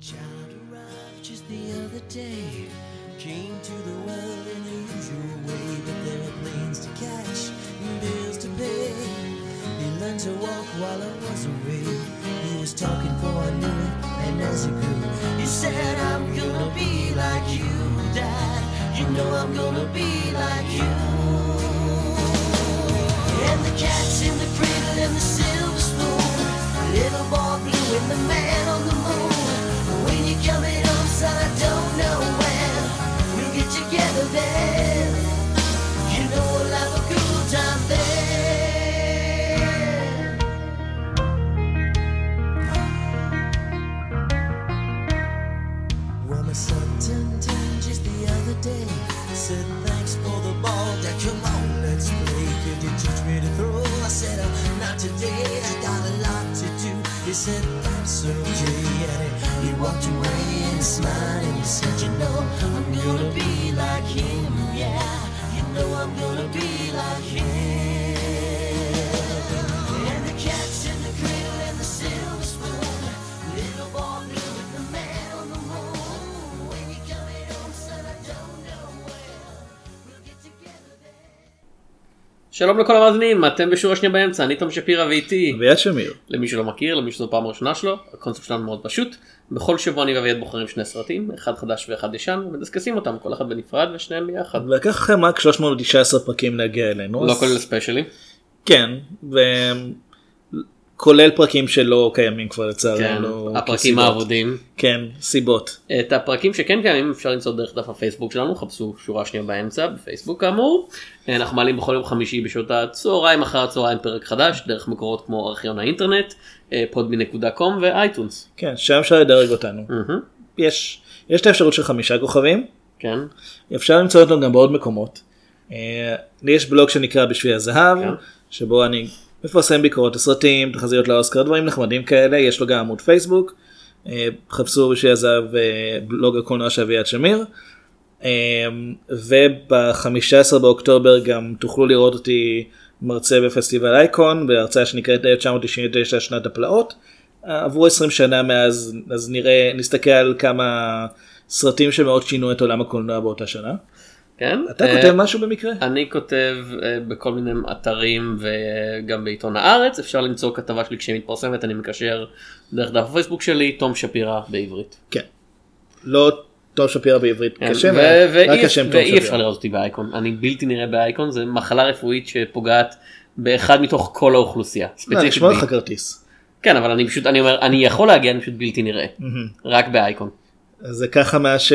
child arrived just the other day. Came to the world in the usual way, but there were planes to catch and bills to pay. He learned to walk while I was away. He was talking before I knew it, and as he grew, he said, I'm gonna be like you, Dad. You know I'm gonna be like you. And the cat's in the cradle and the silver spoon. Little boy blue and the man coming home, son, I don't know when. We'll get together then. You know we'll have a good time then. Well, my son turned ten just the other day. Said thanks for the ball, Dad. Come on, let's play. Could you teach me to throw? I said, uh, not today. I got a lot to do. He said that's okay. He, walked away and smiled and he said, you know, I'm gonna be like him. Yeah, you know I'm gonna be like him. And the cat's in the cradle and the silver spoon. Little boy blue and the man on the moon. When you coming home, son, I don't know when. We'll get together then. שלום לכל המאזינים, אתם בשורה שנייה באמצע, אני תום שפירא ואיתי, אביעד שמיר. למי שלא מכיר, למי שזו פעם ראשונה שלו, הקונספט שלנו מאוד פשוט, בכל שבוע אני ואביעד בוחרים שני סרטים, אחד חדש ואחד ישן, ומדסקסים אותם, כל אחד בנפרד ושניהם ביחד, לקח לכם רק 319 פרקים להגיע אלינו. לא אז- כולל ספיישלים, כן, וכולל פרקים שלא קיימים כבר כן, לצערנו. הפרקים. האבודים. כן, סיבות. את הפרקים שכן קיימים אפשר למצוא דרך דף הפייסבוק שלנו, חפשו שורה שנייה באמצע בפייסבוק כאמור. אנחנו מעלים בכל יום חמישי בשעות הצהריים אחר הצהריים פרק חדש, דרך מקורות כמו ארכיון האינטרנט, podby.com ואייטונס. כן, שם אפשר לדרג אותנו. מהמם, יש, יש את האפשרות של חמישה כוכבים, כן, אפשר למצוא אותנו גם בעוד מקומות. אה, לי יש בלוג שנקרא בשביל הזהב, כן. שבו אני מפרסם ביקורות לסרטים, תחזיות לאוסקר, דברים נחמדים כאלה, יש לו גם עמוד פייסבוק, אה, חפשו בשביל הזהב אה, בלוג הקולנוע של אביעד שמיר. אה, וב-15 באוקטובר גם תוכלו לראות אותי מרצה בפסטיבל אייקון בהרצאה שנקראת 1999 שנת הפלאות. עברו 20 שנה מאז אז נראה נסתכל על כמה סרטים שמאוד שינו את עולם הקולנוע באותה שנה. כן. אתה אה, כותב משהו במקרה? אני כותב אה, בכל מיני אתרים וגם בעיתון הארץ, אפשר למצוא כתבה שלי כשהיא מתפרסמת, אני מקשר דרך דף הפייסבוק שלי, תום שפירא בעברית. כן. לא טוב שפירא בעברית כן, כשם, רק השם טוב ואי אפשר שפירא. לראות אותי באייקון, אני בלתי נראה באייקון, זה מחלה רפואית שפוגעת באחד מתוך כל האוכלוסייה. לא, ספציפית נשמע. לך כרטיס. כן, אבל אני פשוט, אני אומר, אני יכול להגיע, אני פשוט בלתי נראה. רק באייקון. זה ככה מאז ש-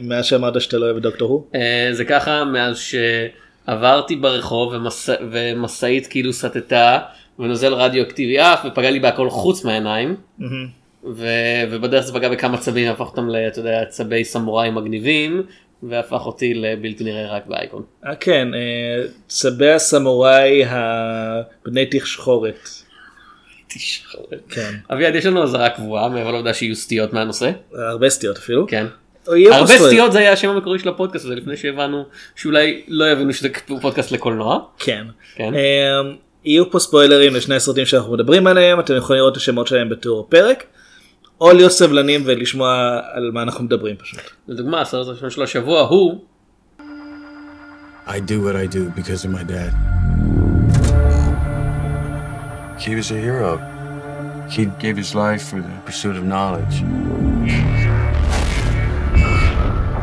מאז שאמרת שאתה לא אוהב דוקטור הוא? אה, זה ככה מאז שעברתי ברחוב ומס... ומשאית כאילו סטתה ונוזל רדיואקטיבי עף ופגע לי בהכל חוץ מהעיניים ו... ובדרך זה פגע בכמה צבים והפך אותם אתה יודע, צבי סמוראי מגניבים והפך אותי לבלתי נראה רק באייקון. אה, כן, אה, צבי הסמוראי הבני תכשכורת. כן, אביעד יש לנו אזהרה קבועה מעבר לעובדה שיהיו סטיות מהנושא. הרבה סטיות אפילו. כן. הרבה. סטיות זה היה השם המקורי של הפודקאסט הזה לפני שהבנו שאולי לא יבינו שזה פודקאסט לקולנוע. כן. כן. אה, יהיו פה ספוילרים לשני הסרטים שאנחנו מדברים עליהם, אתם יכולים לראות את השמות שלהם בתיאור הפרק, או להיות סבלנים ולשמוע על מה אנחנו מדברים פשוט. לדוגמה הסרט הראשון של השבוע הוא I do what I do because of my dad. He was a hero. He gave his life for the pursuit of knowledge.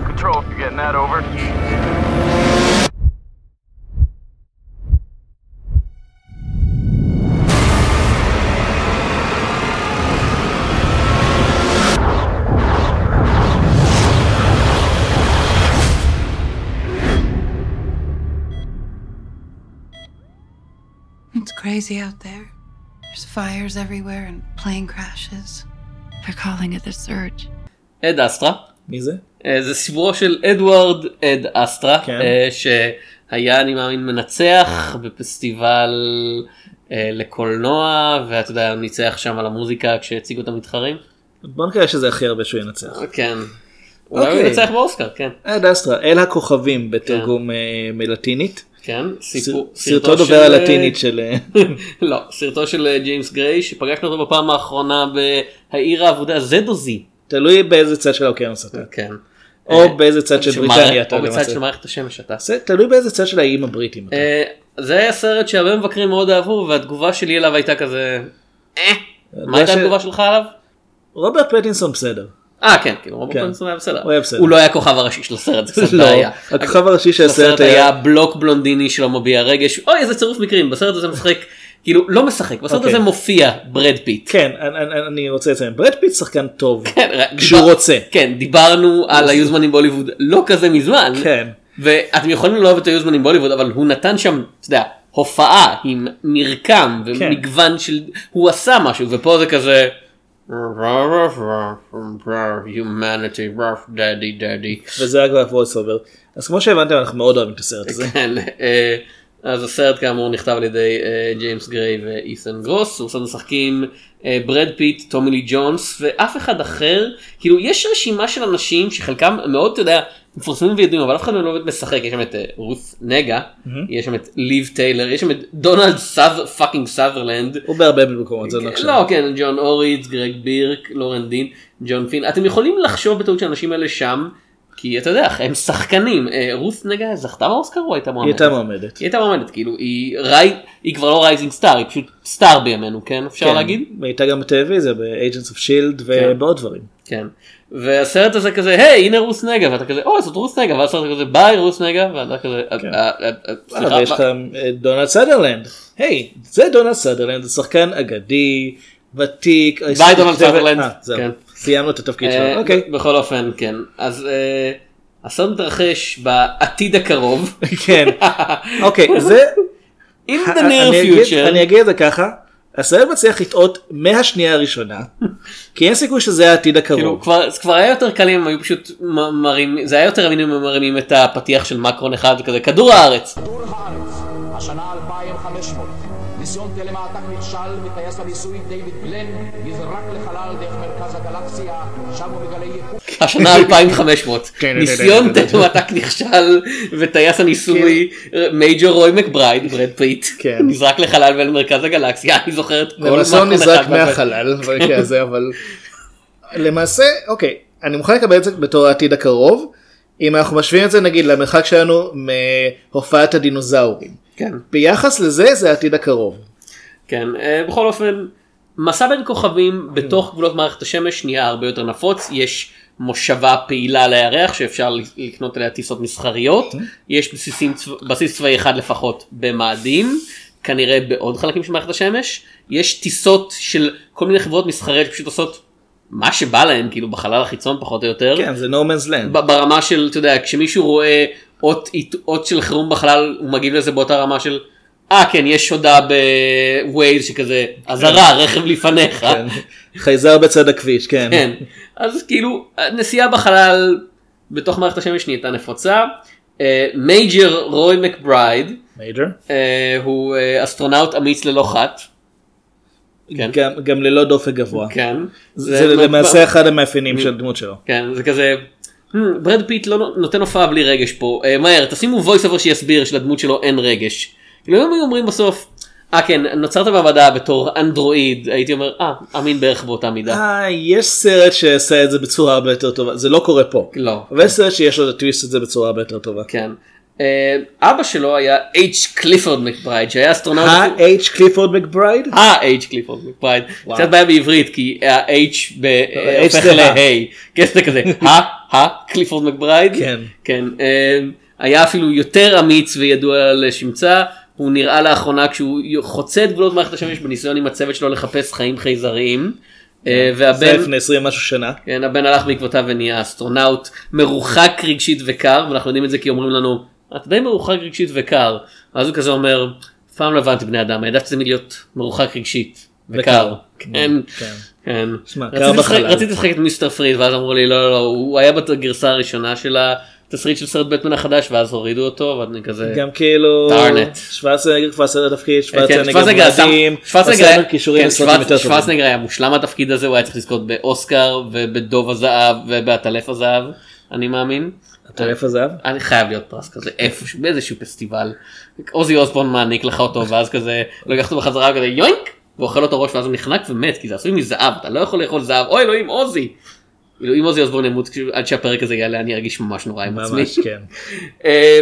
Control, if you're getting that over. It's crazy out there. There's fires everywhere and plane crashes. They're calling it the surge. עד אסטרה. מי זה? אה, זה סיפורו של אדוארד אד אסטרה כן. אה, שהיה אני מאמין מנצח בפסטיבל אה, לקולנוע ואתה יודע הוא ניצח שם על המוזיקה כשהציגו את המתחרים. בוא נקרא שזה הכי הרבה שהוא ינצח. כן. אולי הוא. ינצח באוסקר כן. עד אסטרה, אל הכוכבים בתרגום אה, מלטינית. כן. סיפור- סרטו דובר של- הלטינית של... אה, לא סרטו של אה, ג'יימס גריי שפגשנו אותו בפעם האחרונה בהעיר העבודה זדוזי תלוי באיזה צד של האוקיינוס אתה. כן. או באיזה צד של בריטניה אתה או בצד. של מערכת השמש אתה. תלוי באיזה צד של האיים הבריטים. אתה. אה, זה היה סרט שהרבה מבקרים מאוד אהבו והתגובה שלי אליו הייתה כזה. אה. מה הייתה התגובה שלך עליו? רוברט פטינסון בסדר. אה כן כאילו כן. פטינסון היה בסדר. הוא היה בסדר. הוא לא היה הכוכב הראשי של הסרט זה קצת לא, בעיה. הכוכב הראשי של הסרט היה. בלוק בלונדיני שלא מביע רגש אוי איזה צירוף מקרים בסרט הזה משחק כאילו לא משחק בסרט אוקיי. הזה מופיע ברד פיט. כן, אני- רוצה לציין, ברד פיט שחקן טוב. כן, כשהוא רוצה. כן דיברנו על היוזמנים בהוליווד לא כזה מזמן. כן. ואתם יכולים לא אוהב את היוזמנים בהוליווד אבל הוא נתן שם אתה יודע, הופעה עם מרקם כן. ומגוון של הוא עשה משהו ופה זה כזה. Humanity daddy daddy וזה ב-voice over. אז כמו שהבנתם אנחנו מאוד אוהבים את הסרט הזה. כן, אה, אז הסרט כאמור נכתב על ידי אה, ג'יימס גריי ואית'ן גרוס, הוא משחקים אה, ברד פיט, טומי לי ג'ונס ואף אחד אחר, כאילו יש רשימה של אנשים שחלקם מאוד אתה יודע מפורסמים וידועים אבל אף אחד מהם לא באמת משחק, יש שם את אה, רות נגה, יש שם את ליב טיילר, יש שם את דונלד סאב פאקינג סאברלנד. הוא בהרבה מקומות, זה לא עכשיו. לא כן ג'ון אורטיז גרג בירק לורן דין ג'ון פין אתם יכולים לחשוב בטעות שהאנשים האלה שם כי אתה יודע הם שחקנים אה, רות נגה זכתה באוסקר או הייתה היא מועמדת? הייתה מועמדת. היא הייתה מועמדת כאילו היא רי... היא כבר לא rising star היא פשוט star בימינו כן אפשר כן, להגיד היא הייתה גם בטלוויזיה, ב-Agents of Shield ובעוד דברים. כן והסרט הזה כזה היי הנה רות נגה ואתה כזה אוי זאת רות נגה ואז הסרט כזה ביי רות נגה ואתה כזה כן. "אה, אה, אה, סליחה, אבל יש מה?" לך דונלד סדרלנד. היי, זה דונלד סדרלנד, זה שחקן אגדי, ותיק. ביי, דונלד סדרלנד. אה. סיימנו את התפקיד אה, שלו. אוקיי. בכל אופן כן אז אה, הסרט מתרחש בעתיד הקרוב כן. אוקיי, זה... in the אני אגיד- near future אני אגיד את זה ככה. הסרט מצליח לטעות מהשנייה הראשונה, כי אין סיכוי שזה העתיד כאילו הקרוב. כבר זה כבר היה יותר קל אם היו פשוט מ- מרים זה היה יותר אמין אם הם מרימים את הפתיח של מקרון 1 וכזה כדור הארץ כדור הארץ, השנה 2500. ניסוי תלת מעתק נכשל וטייס הניסוי דיוויד גלן נזרק לחלל דרך מרכז הגלקסיה, שם הוא מגלה יקום. השנה 2500 ניסיון תנועתק נכשל וטייס הניסוי major רוי מקברייד ברד פיט כן. נזרק לחלל ואל מרכז הגלקסיה. אני זוכר את כל למעשה מקרון נזרק מהחלל הזה אבל למעשה אוקיי אני מוכן לקבל את זה בתור העתיד הקרוב. אם אנחנו משווים את זה נגיד למרחק שלנו מהופעת הדינוזאורים כן. ביחס לזה זה העתיד הקרוב. כן אה, בכל אופן מסע בין כוכבים בתוך גבולות מערכת השמש נהיה הרבה יותר נפוץ. יש מושבה פעילה על הירח שאפשר לקנות עליה טיסות מסחריות. יש בסיסים בסיס צבאי אחד לפחות במאדים כנראה בעוד חלקים של מערכת השמש. יש טיסות של כל מיני חברות מסחריות שפשוט עושות מה שבא להם כאילו בחלל החיצון פחות או יותר. כן זה no man's land. ב- ברמה של אתה יודע כשמישהו רואה אות, אות של חירום בחלל הוא מגיב לזה באותה רמה של אה כן יש הודעה בווייז שכזה אזהרה רכב לפניך כן. חייזר בצד הכביש כן. כן אז כאילו נסיעה בחלל בתוך מערכת השמש נהייתה נפוצה major רוי מקברייד הוא אה, אסטרונאוט אמיץ ללא חת. כן. גם- גם ללא דופק גבוה. כן. זה למעשה אחד המאפיינים של הדמות שלו. כן זה כזה "Hmm, ברד פיט לא נותן הופעה בלי רגש פה אה, מהר תשימו voice over שיסביר שלדמות שלו אין רגש. כאילו אם היו אומרים בסוף אה כן נוצרת במדע בתור אנדרואיד הייתי אומר אה אמין בערך באותה מידה. אה, יש סרט שעשה את זה בצורה הרבה יותר טובה זה לא קורה פה. לא. אבל יש סרט שיש לו את הטוויסט את זה בצורה הרבה יותר טובה. כן. אה, אבא שלו היה H קליפורד מקברייד שהיה אסטרונאוט. ה-H קליפורד מקברייד? ה-H קליפורד מקברייד. קצת בעיה בעברית כי ה-H ב- H הופך זה ה. ל-A. כן זה כזה ה- ה- קליפורד מקברייד. כן. כן. אה, היה אפילו יותר אמיץ וידוע לשמצה. הוא נראה לאחרונה כשהוא חוצה את גבולות מערכת השמש בניסיון עם הצוות שלו לחפש חיים חייזריים. אה, זה והבן לפני 20 משהו שנה. כן, הבן הלך בעקבותיו ונהיה אסטרונאוט מרוחק רגשית וקר ואנחנו יודעים את זה כי אומרים לנו אתה די מרוחק רגשית וקר ואז הוא כזה אומר פעם לא הבנתי בני אדם העדפתי תמיד להיות מרוחק רגשית וקר. כן. כן. כן. קר רציתי לשחק- את מיסטר פריד ואז אמרו לי לא לא לא הוא היה בגרסה הראשונה של התסריט של סרט בטמן החדש ואז הורידו אותו ואני כזה גם כאילו. שוורצנגר כבר עשה תפקיד, כן, שוורצנגר שוורצנגר שם- מדהים, שוורצנגר היה- כן. שוורצנגר מושלם בתפקיד הזה הוא היה צריך לזכות באוסקר ובדוב הזהב ובעטלף הזהב אני מאמין. עטלף הזהב? אני חייב להיות פרס כזה איפשהו באיזשהו פסטיבל. עוזי אוסבון מעניק לך אותו ואז כזה לוקח אותו בחזרה כזה יוינק ואוכל אותו ראש ואז הוא נחנק ומת כי זה עשוי מזהב אתה לא יכול לאכול זהב אוי אלוהים עוזי. כאילו, אם עוזי אוסבורן ימות כשהוא- עד שהפרק הזה יעלה אני ארגיש ממש נורא עם עצמי. ממש כן. אה,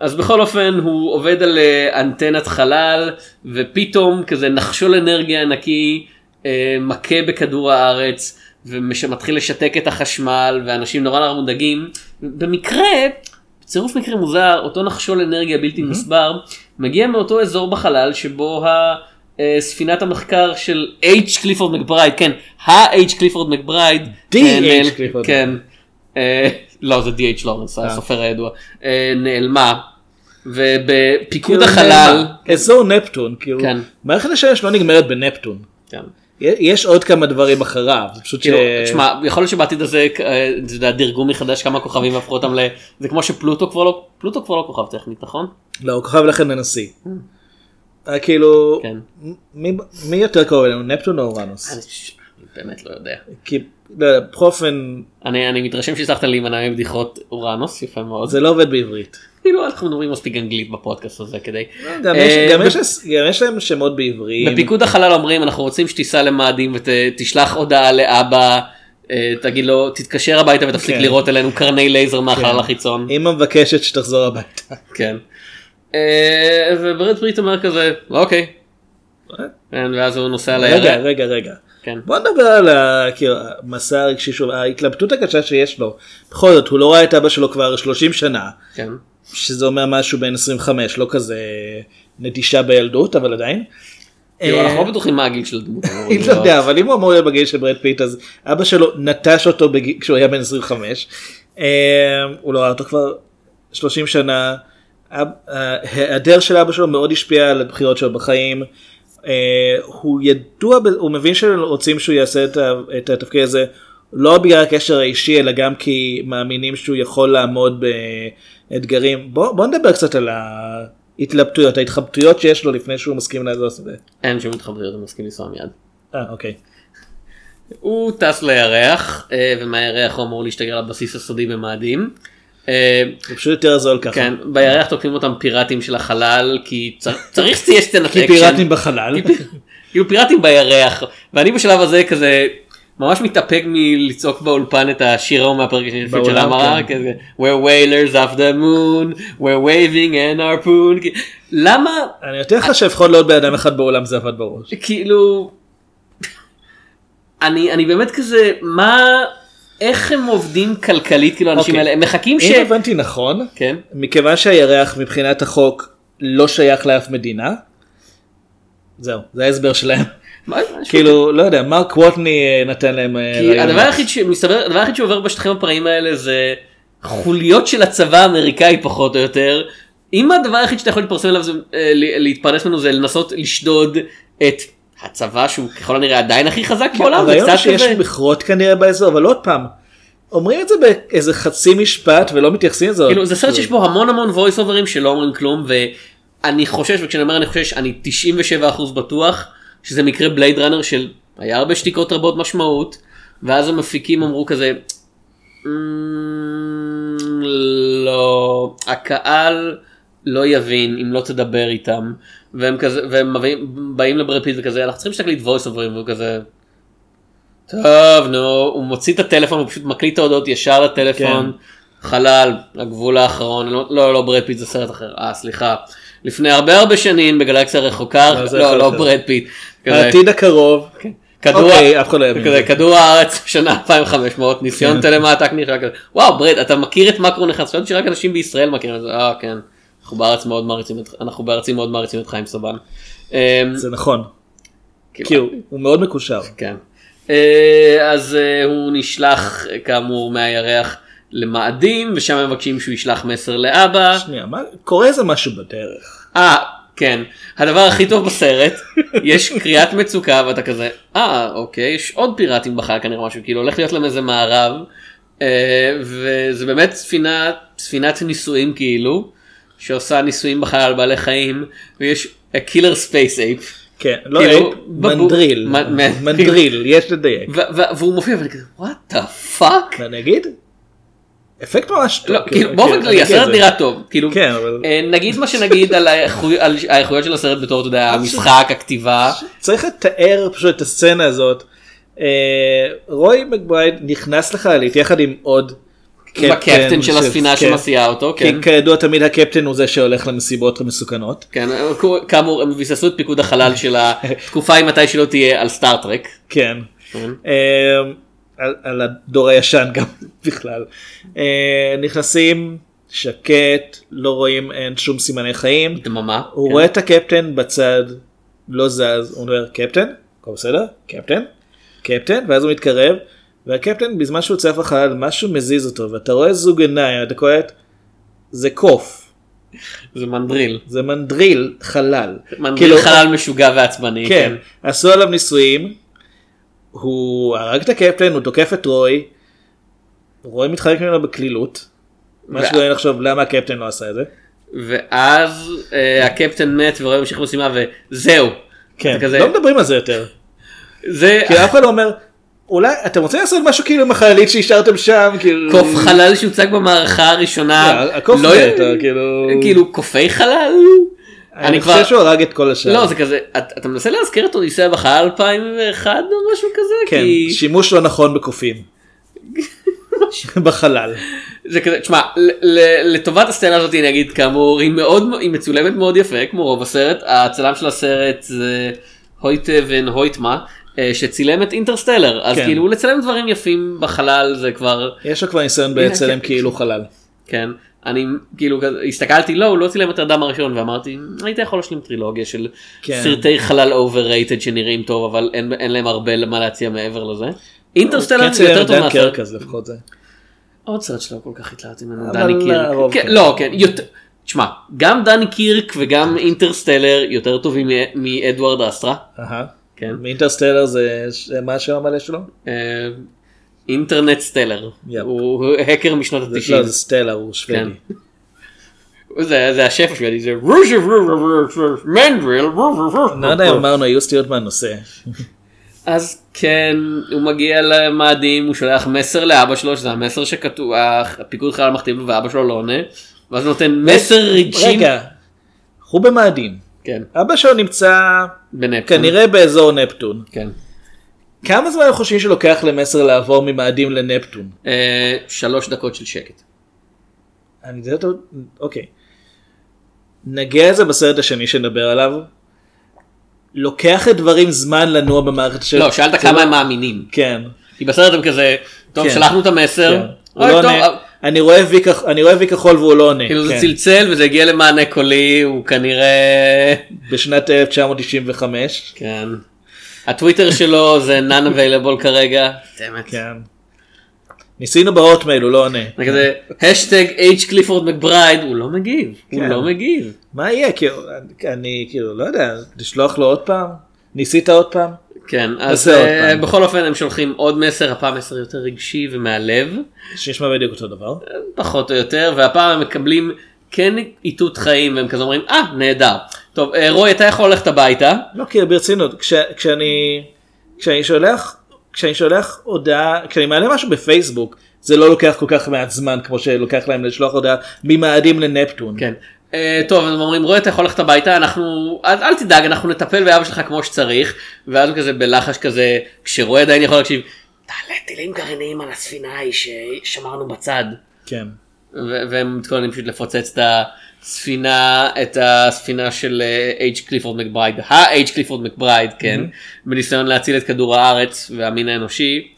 אז בכל אופן הוא עובד על אה, אנטנת חלל ופתאום כזה נחשול אנרגיה ענקי אה, מכה בכדור הארץ ומתחיל לשתק את החשמל ואנשים נורא נורא מודאגים. במקרה, בצירוף מקרה מוזר, אותו נחשול אנרגיה בלתי מוסבר מגיע מאותו אזור בחלל שבו ה... אה, ספינת המחקר של H קליפורד מקברייד, כן, ה-H קליפורד מקברייד, D.H. אה, קליפורד. כן, אה, לא זה D.H. לורנס, הסופר הידוע, אה, נעלמה, ובפיקוד כאילו, החלל? אזור נפטון, כאילו, כן. מערכת השמש לא נגמרת בנפטון. יש עוד כמה דברים אחריו, זה פשוט ש... כאילו, תשמע, יכול להיות שבעתיד הזה, אה, אתה יודע, דירגו מחדש כמה כוכבים והפכו אותם ל... זה כמו שפלוטו כבר לא, פלוטו כבר לא כוכב טכנית, נכון? לא, הוא כוכב לכן הנשיא. אה, כאילו, כן. מי- מי יותר קרוב אלינו, נפטון או אורנוס? ש- באמת לא יודע. כי, לא יודע, בכל אופן, אני אני מתרשם שהצלחת להימנע מבדיחות אורנוס, יפה מאוד. זה לא עובד בעברית. כאילו אנחנו מדברים מספיק אנגלית בפודקאסט הזה כדי. גם אה, יש- להם שמות בעבריים. בפיקוד החלל אומרים אנחנו רוצים שתיסע למאדים ותשלח הודעה לאבא, אה, תגיד לו תתקשר הביתה ותפסיק כן. לירות עלינו קרני לייזר מהחלל החיצון. אמא מבקשת שתחזור הביתה. כן. אה, וברד פיט אומר כזה אוקיי. כן, ואז הוא נוסע רגע, לירח. רגע, רגע. כן. בוא נדבר על כאילו, המסע הרגשי שלו, ההתלבטות הקשה שיש לו. בכל זאת, הוא לא ראה את אבא שלו כבר 30 שנה, כן. שזה אומר משהו בין 25, לא כזה נטישה בילדות, אבל עדיין. כאילו, אה, אנחנו לא בטוחים מה הגיל של הדמות. אני לא יודע, אבל אם הוא אמור להיות בגיל של ברד פיט, אז אבא שלו נטש אותו כשהוא היה בן 25. אה, הוא לא ראה אותו כבר 30 שנה. אב- ההיעדר של אבא שלו מאוד השפיע על הבחירות שלו בחיים. אה, הוא ידוע, הוא מבין שרוצים שהוא יעשה את התפקיד הזה לא בגלל הקשר האישי אלא גם כי מאמינים שהוא יכול לעמוד באתגרים. בוא, בוא נדבר קצת על ההתלבטויות, ההתחבטויות שיש לו לפני שהוא מסכים לעשות את זה. אין שום התחבטויות, אני מסכים לנסוע מיד. אה, אוקיי. הוא טס לירח, אה, ומהירח הוא אמור להשתגר לבסיס הסודי במאדים. אה, זה פשוט יותר זול ככה. כן, בירח תוקפים אותם פיראטים של החלל, כי צר- צריך שתהיה סצנת כי אקשן. פיראטים בחלל. כאילו פיראטים בירח, ואני בשלב הזה כזה ממש מתאפק מלצעוק באולפן את השיר ההוא מהפרק השני של המראה, כן. כזה We're whalers of the moon, we're waving an harpoon, כי- למה אני יותר לך שלפחות לעוד בן אדם אחד בעולם זה עבד בראש. כאילו אני אני באמת כזה מה איך הם עובדים כלכלית כאילו האנשים אוקיי. האלה הם מחכים ש... אם הבנתי נכון, כן. מכיוון שהירח מבחינת החוק לא שייך לאף מדינה, זהו, זה ההסבר שלהם. כאילו, לא יודע, מרק ווטני אה, נתן להם... אה, כי. הדבר היחיד שמסתבר הדבר היחיד שעובר בשטחים הפראיים האלה זה חוליות של הצבא האמריקאי פחות או יותר. אם הדבר היחיד שאתה יכול להתפרסם עליו זה אה, להתפרנס ממנו זה לנסות לשדוד את הצבא שהוא ככל הנראה עדיין הכי חזק בעולם זה הרעיון שיש. מכרות כנראה באזור, אבל עוד פעם, אומרים את זה באיזה חצי משפט ולא מתייחסים לזה. כאילו זה סרט שיש בו המון המון voice overs שלא אומרים כלום ואני חושש וכשאני אומר אני חושש אני 97% בטוח שזה מקרה בלייד ראנר של היה הרבה שתיקות רבות משמעות ואז המפיקים אמרו כזה "אמ, לא הקהל לא יבין אם לא תדבר איתם והם כזה והם מביאים- באים לברד פיט וכזה אנחנו צריכים שתקליט voice overs והוא כזה. טוב נו הוא מוציא את הטלפון הוא פשוט מקליט את ההודעות ישר לטלפון חלל הגבול האחרון לא לא לא ברד פיט זה סרט אחר אה סליחה לפני הרבה הרבה שנים בגלקסיה רחוקה לא, לא לא. ברד פיט. העתיד הקרוב, כדור אוקיי, לא. כדור הארץ שנה 2500 ניסיון כן. טלמטק נראה כזה וואו ברד אתה מכיר את מקרו נכנס חשבתי שרק אנשים בישראל מכירים את זה אה כן אנחנו בארץ מאוד מעריצים את אנחנו בארצים מאוד מעריצים את חיים סבן. אמ, זה נכון, כאילו, כי הוא מאוד מקושר. כן. אה, אז אה, הוא נשלח אה, כאמור מהירח למאדים ושם מבקשים שהוא ישלח מסר לאבא. שנייה, מה- קורה איזה משהו בדרך. אה כן הדבר הכי טוב בסרט יש קריאת מצוקה ואתה כזה אה אוקיי יש עוד פיראטים בחלל כנראה משהו כאילו הולך להיות להם איזה מערב אה, וזה באמת ספינה ספינת ניסויים כאילו שעושה ניסויים בחלל על בעלי חיים ויש killer space ape כן, לא כאילו, מנדריל, מנדריל, יש לדייק. והוא מופיע ואני כזה what the fuck. ואני אגיד? אפקט ממש טוב. לא, כן, כאילו כן, באופן אני כללי אגיד הסרט זה. נראה טוב כאילו כן, אבל אה, נגיד מה שנגיד על האיכוי- על האיכויות של הסרט בתור אתה יודע המשחק הכתיבה צריך לתאר פשוט את הסצנה הזאת. אה, רוי מקברייד נכנס לחללית יחד עם עוד בקפטן של הספינה כן. שמסיעה אותו, כן. כי כידוע תמיד הקפטן הוא זה שהולך למסיבות המסוכנות. כן, כאמור הם ביססו את פיקוד החלל של התקופה היא מתי שלא תהיה על סטארטרק. כן. כן. על, על הדור הישן גם בכלל. אה, נכנסים שקט, לא רואים, אין שום סימני חיים. דממה. הוא כן. רואה את הקפטן בצד, לא זז, הוא אומר קפטן, הכל בסדר? קפטן? קפטן? ואז הוא מתקרב, והקפטן בזמן שהוא צף לחלל משהו מזיז אותו, ואתה רואה זוג עיניים, אתה קולט, זה קוף, זה מנדריל. זה מנדריל חלל. מנדריל כאילו, חלל משוגע ועצבני. כן, עשו עליו ניסויים, הוא הרג את הקפטן, הוא תוקף את רוי, רוי מתחלק ממנו בקלילות. מה ו- שגורם לחשוב למה הקפטן לא עשה את זה. ואז אה, הקפטן מת ורואה ממשיך במשימה וזהו. כן, זה כזה- לא מדברים על זה יותר. זה כי אף אחד לא אומר, אולי אתם רוצים לעשות משהו כאילו עם החללית שהשארתם שם, כאילו... קוף חלל שהוצג במערכה הראשונה. לא, הקוף לא- מת, כאילו... כאילו קופי חלל? אני חושב שהוא הרג את כל השאר. לא זה כזה אתה מנסה להזכיר את אודיסאה בחלל 2001 או משהו כזה כן, שימוש לא נכון בקופים. בחלל. זה כזה תשמע לטובת הסצנה הזאת אני אגיד כאמור היא מאוד היא מצולמת מאוד יפה כמו רוב הסרט הצלם של הסרט זה הויטה ון הויטמה אה, שצילם את אינטרסטלר אז כן. כאילו לצלם דברים יפים בחלל זה כבר יש לו כבר ניסיון בצלם כן. כאילו חלל. כן אני כאילו הסתכלתי לא הוא לא צילם את האדם הראשון ואמרתי היית יכול להשלים טרילוגיה של כן. סרטי חלל overrated שנראים טוב אבל אין, אין להם הרבה מה להציע מעבר לזה. אינטרסטלר כן, זה יותר טוב זה. עוד סרט שלא כל כך התלהבתי ממנו אבל דני קירק. כן, כן. לא כן יותר. תשמע גם דני קירק וגם אינטרסטלר יותר טובים מאדוארד אסטרה. אהה. כן. מאינטרסטלר זה מה השם המלא שלו? אינטרנט סטלר. הוא האקר משנות זה- ה-90. לא, זה סטלר, הוא כן. שוודי. זה זה השף השוודי זה מנדריל. לא יודע אם אמרנו, היו סטיות מהנושא. אז כן הוא מגיע למאדים הוא שולח מסר לאבא שלו שזה המסר שכתוב הפיקוד חלל מכתיב לו ואבא שלו לא עונה. ואז הוא נותן מסר רגשי. רגע, הוא במאדים. כן. אבא שלו נמצא בנפטון. כנראה באזור נפטון. כן. כמה זמן הם חושבים שלוקח למסר לעבור ממאדים לנפטון? אה, שלוש דקות של שקט. אני יודע אותו, אוקיי. נגיע לזה בסרט השני שנדבר עליו. לוקח לדברים זמן לנוע במערכת של... לא שאלת כמה לא- הם מאמינים. כן. כי בסרט הם כזה טוב כן. שלחנו את המסר. רואה וי אני רואה וי כחול והוא לא עונה. כאילו זה כן. צלצל וזה הגיע למענה קולי הוא כנראה בשנת 1995. כן. הטוויטר שלו זה non available כרגע. כן. ניסינו בהוטמייל הוא לא עונה. זה כזה השטג H קליפורד מקברייד הוא לא מגיב. הוא כן. לא מגיב. מה יהיה? כאילו, אני כאילו לא יודע, לשלוח לו עוד פעם? ניסית עוד פעם? כן אז אה. בכל אופן הם שולחים עוד מסר הפעם מסר יותר רגשי ומהלב. שנשמע בדיוק אותו דבר. פחות או יותר והפעם הם מקבלים כן איתות חיים והם כזה אומרים אה נהדר. טוב אה, רוי אתה יכול ללכת הביתה. לא, כי ברצינות, כש, כשאני, כשאני שולח, כשאני שולח הודעה, כשאני מעלה משהו בפייסבוק, זה לא לוקח כל כך מעט זמן כמו שלוקח להם לשלוח הודעה ממאדים לנפטון. כן. אה, טוב הם אומרים רוי אתה יכול ללכת הביתה אנחנו אל, אל תדאג אנחנו נטפל באבא שלך כמו שצריך ואז הוא כזה בלחש כזה כשרוי עדיין יכול להקשיב. תעלה טילים גרעיניים על הספינה ההיא ששמרנו בצד. כן. ו- והם מתכוננים פשוט לפוצץ את הספינה את הספינה של H קליפורד מקברייד ה-H קליפורד מקברייד כן בניסיון להציל את כדור הארץ והמין האנושי.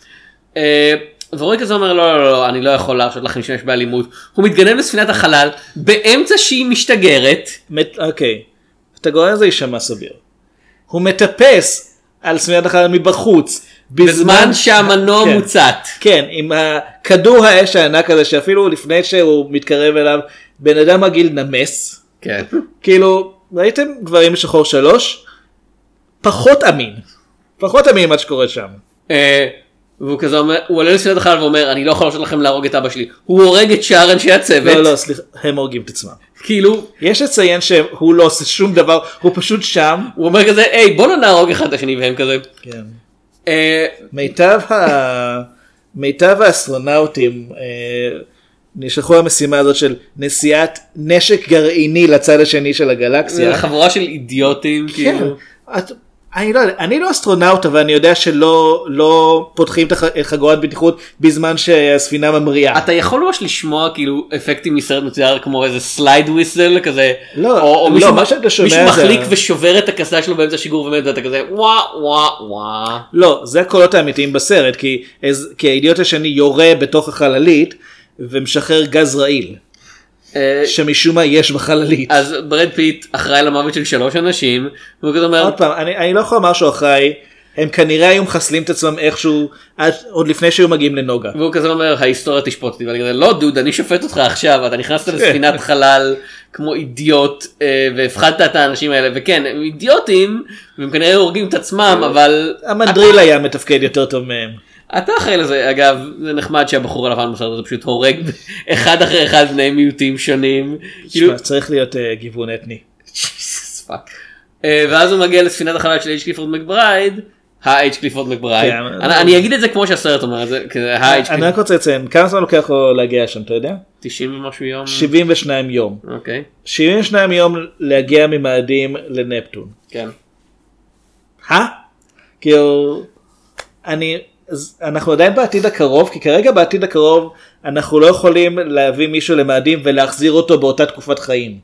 אה, ורוי כזה אומר לא לא לא אני לא יכול להרשות לכם להשתמש באלימות הוא מתגנב לספינת החלל באמצע שהיא משתגרת אוקיי. אתה גורם לזה יישמע סביר. הוא מטפס על ספינת החלל מבחוץ. בזמן שהמנוע כן. מוצת. כן, עם הכדור האש הענק הזה שאפילו לפני שהוא מתקרב אליו, בן אדם רגיל נמס. כן. כאילו, ראיתם גברים בשחור שלוש? פחות אמין. פחות אמין ממה שקורה שם. אה, והוא כזה אומר הוא עולה לספינת החלל ואומר אני לא יכול להרשות לכם להרוג את אבא שלי הוא הורג את שאר אנשי הצוות לא, לא, סליחה, הם הורגים את עצמם. כאילו יש לציין שהוא לא עושה שום דבר, הוא פשוט שם. הוא אומר כזה היי בוא לא נהרוג אחד את השני והם כזה. כן. אה. מיטב האסטרונאוטים אה, נשלחו למשימה הזאת של נשיאת נשק גרעיני לצד השני של הגלקסיה. חבורה של אידיוטים כן. כאילו. את... אני לא אני לא אסטרונאוט אבל אני יודע שלא לא פותחים את חגורת בטיחות בזמן שהספינה ממריאה. אתה יכול ממש לשמוע כאילו אפקטים מסרט מצויר כמו איזה slide whistle כזה לא, או, או לא, מישהו, מה שאתה שומע מישהו זה- מחליק ושובר את הקסדה שלו באמצע השיגור ומת ואתה כזה וואה וואה וואה. לא, זה הקולות האמיתיים בסרט, כי, כי האידיוט השני יורה בתוך החללית ומשחרר גז רעיל, אה, שמשום מה יש בחללית. אז ברד פיט אחראי למוות של שלוש אנשים והוא כזה אומר עוד פעם, אני, אני לא יכול לומר שהוא אחראי, הם כנראה היו מחסלים את עצמם איכשהו, עד, עוד לפני שהיו מגיעים לנוגה. והוא כזה אומר ההיסטוריה תשפוט אותי ואני כזה לא דוד אני שופט אותך עכשיו אתה נכנסת כן. לספינת חלל כמו אידיוט אה, והפחדת את האנשים האלה וכן הם אידיוטים והם כנראה הורגים את עצמם אבל המנדריל היה מתפקד יותר טוב מהם. אתה אחראי לזה אגב זה נחמד שהבחור הלבן בסרט הזה פשוט הורג אחד אחרי אחד בני מיעוטים שונים. כאילו, צריך להיות uh, גיוון אתני. אה, ואז הוא מגיע לספינת החלל של H קליפורד מקברייד. ה-H קליפורד מקברייד. אני אגיד את זה כמו שהסרט אומר את זה. אני. רק רוצה לציין, כמה זמן לוקח לו להגיע שם, אתה יודע? 90 ומשהו יום. 72 יום. אוקיי. 72 יום להגיע ממאדים לנפטון. כן. כאילו, אני, אז אנחנו עדיין בעתיד הקרוב, כי כרגע בעתיד הקרוב אנחנו לא יכולים להביא מישהו למאדים ולהחזיר אותו באותה תקופת חיים.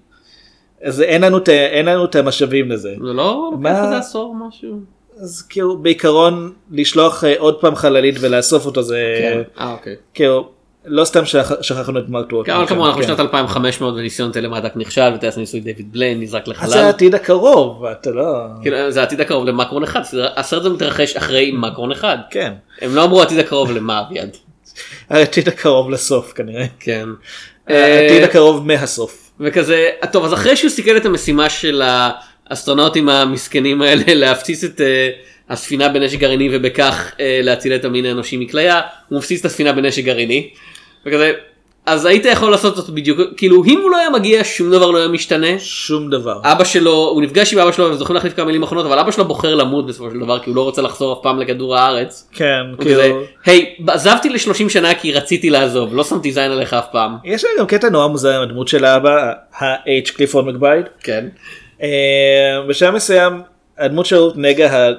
אז אין לנו, את ה- אין לנו את המשאבים לזה. זה לא מה? לוקח איזה עשור משהו. אז כאילו בעיקרון לשלוח אה, עוד פעם חללית ולאסוף אותו זה אה אוקיי. כאילו לא סתם שכח- שכחנו את מרק טוואט. אבל כמובן אנחנו כן. בשנת 2500 וניסיון טלמטק נכשל וטייס ניסוי דיוויד בליין נזרק אז זה לחלל. העתיד הקרוב אתה לא כאילו, זה העתיד הקרוב למקרון אחד. הסרט הזה מתרחש אחרי מקרון אחד. כן הם לא אמרו העתיד הקרוב למה אביעד. העתיד הקרוב לסוף כנראה. כן. העתיד אה, הקרוב מהסוף. וכזה טוב אז אחרי שהוא סיכל את המשימה של האסטרונאוטים המסכנים האלה להפציץ את אה, הספינה בנשק גרעיני ובכך אה, להציל את המין האנושי מכליה הוא מפציץ את הספינה בנשק גרעיני. וכזה אז היית יכול לעשות אותו בדיוק כאילו אם הוא לא היה מגיע שום דבר לא היה משתנה. שום דבר. אבא שלו הוא נפגש עם אבא שלו והם זוכרים להחליף כמה מילים אחרונות אבל אבא שלו בוחר למות בסופו של דבר כי הוא לא רוצה לחזור אף פעם לכדור הארץ. כן כאילו היי עזבתי ל-30 שנה כי רציתי לעזוב לא שמתי זין עליך אף פעם. יש לה גם קטע נורא מוזר עם הדמות של האבא ה-H קליפורד מקבייד. כן. אה, בשלב מסוים הדמות של רות נגה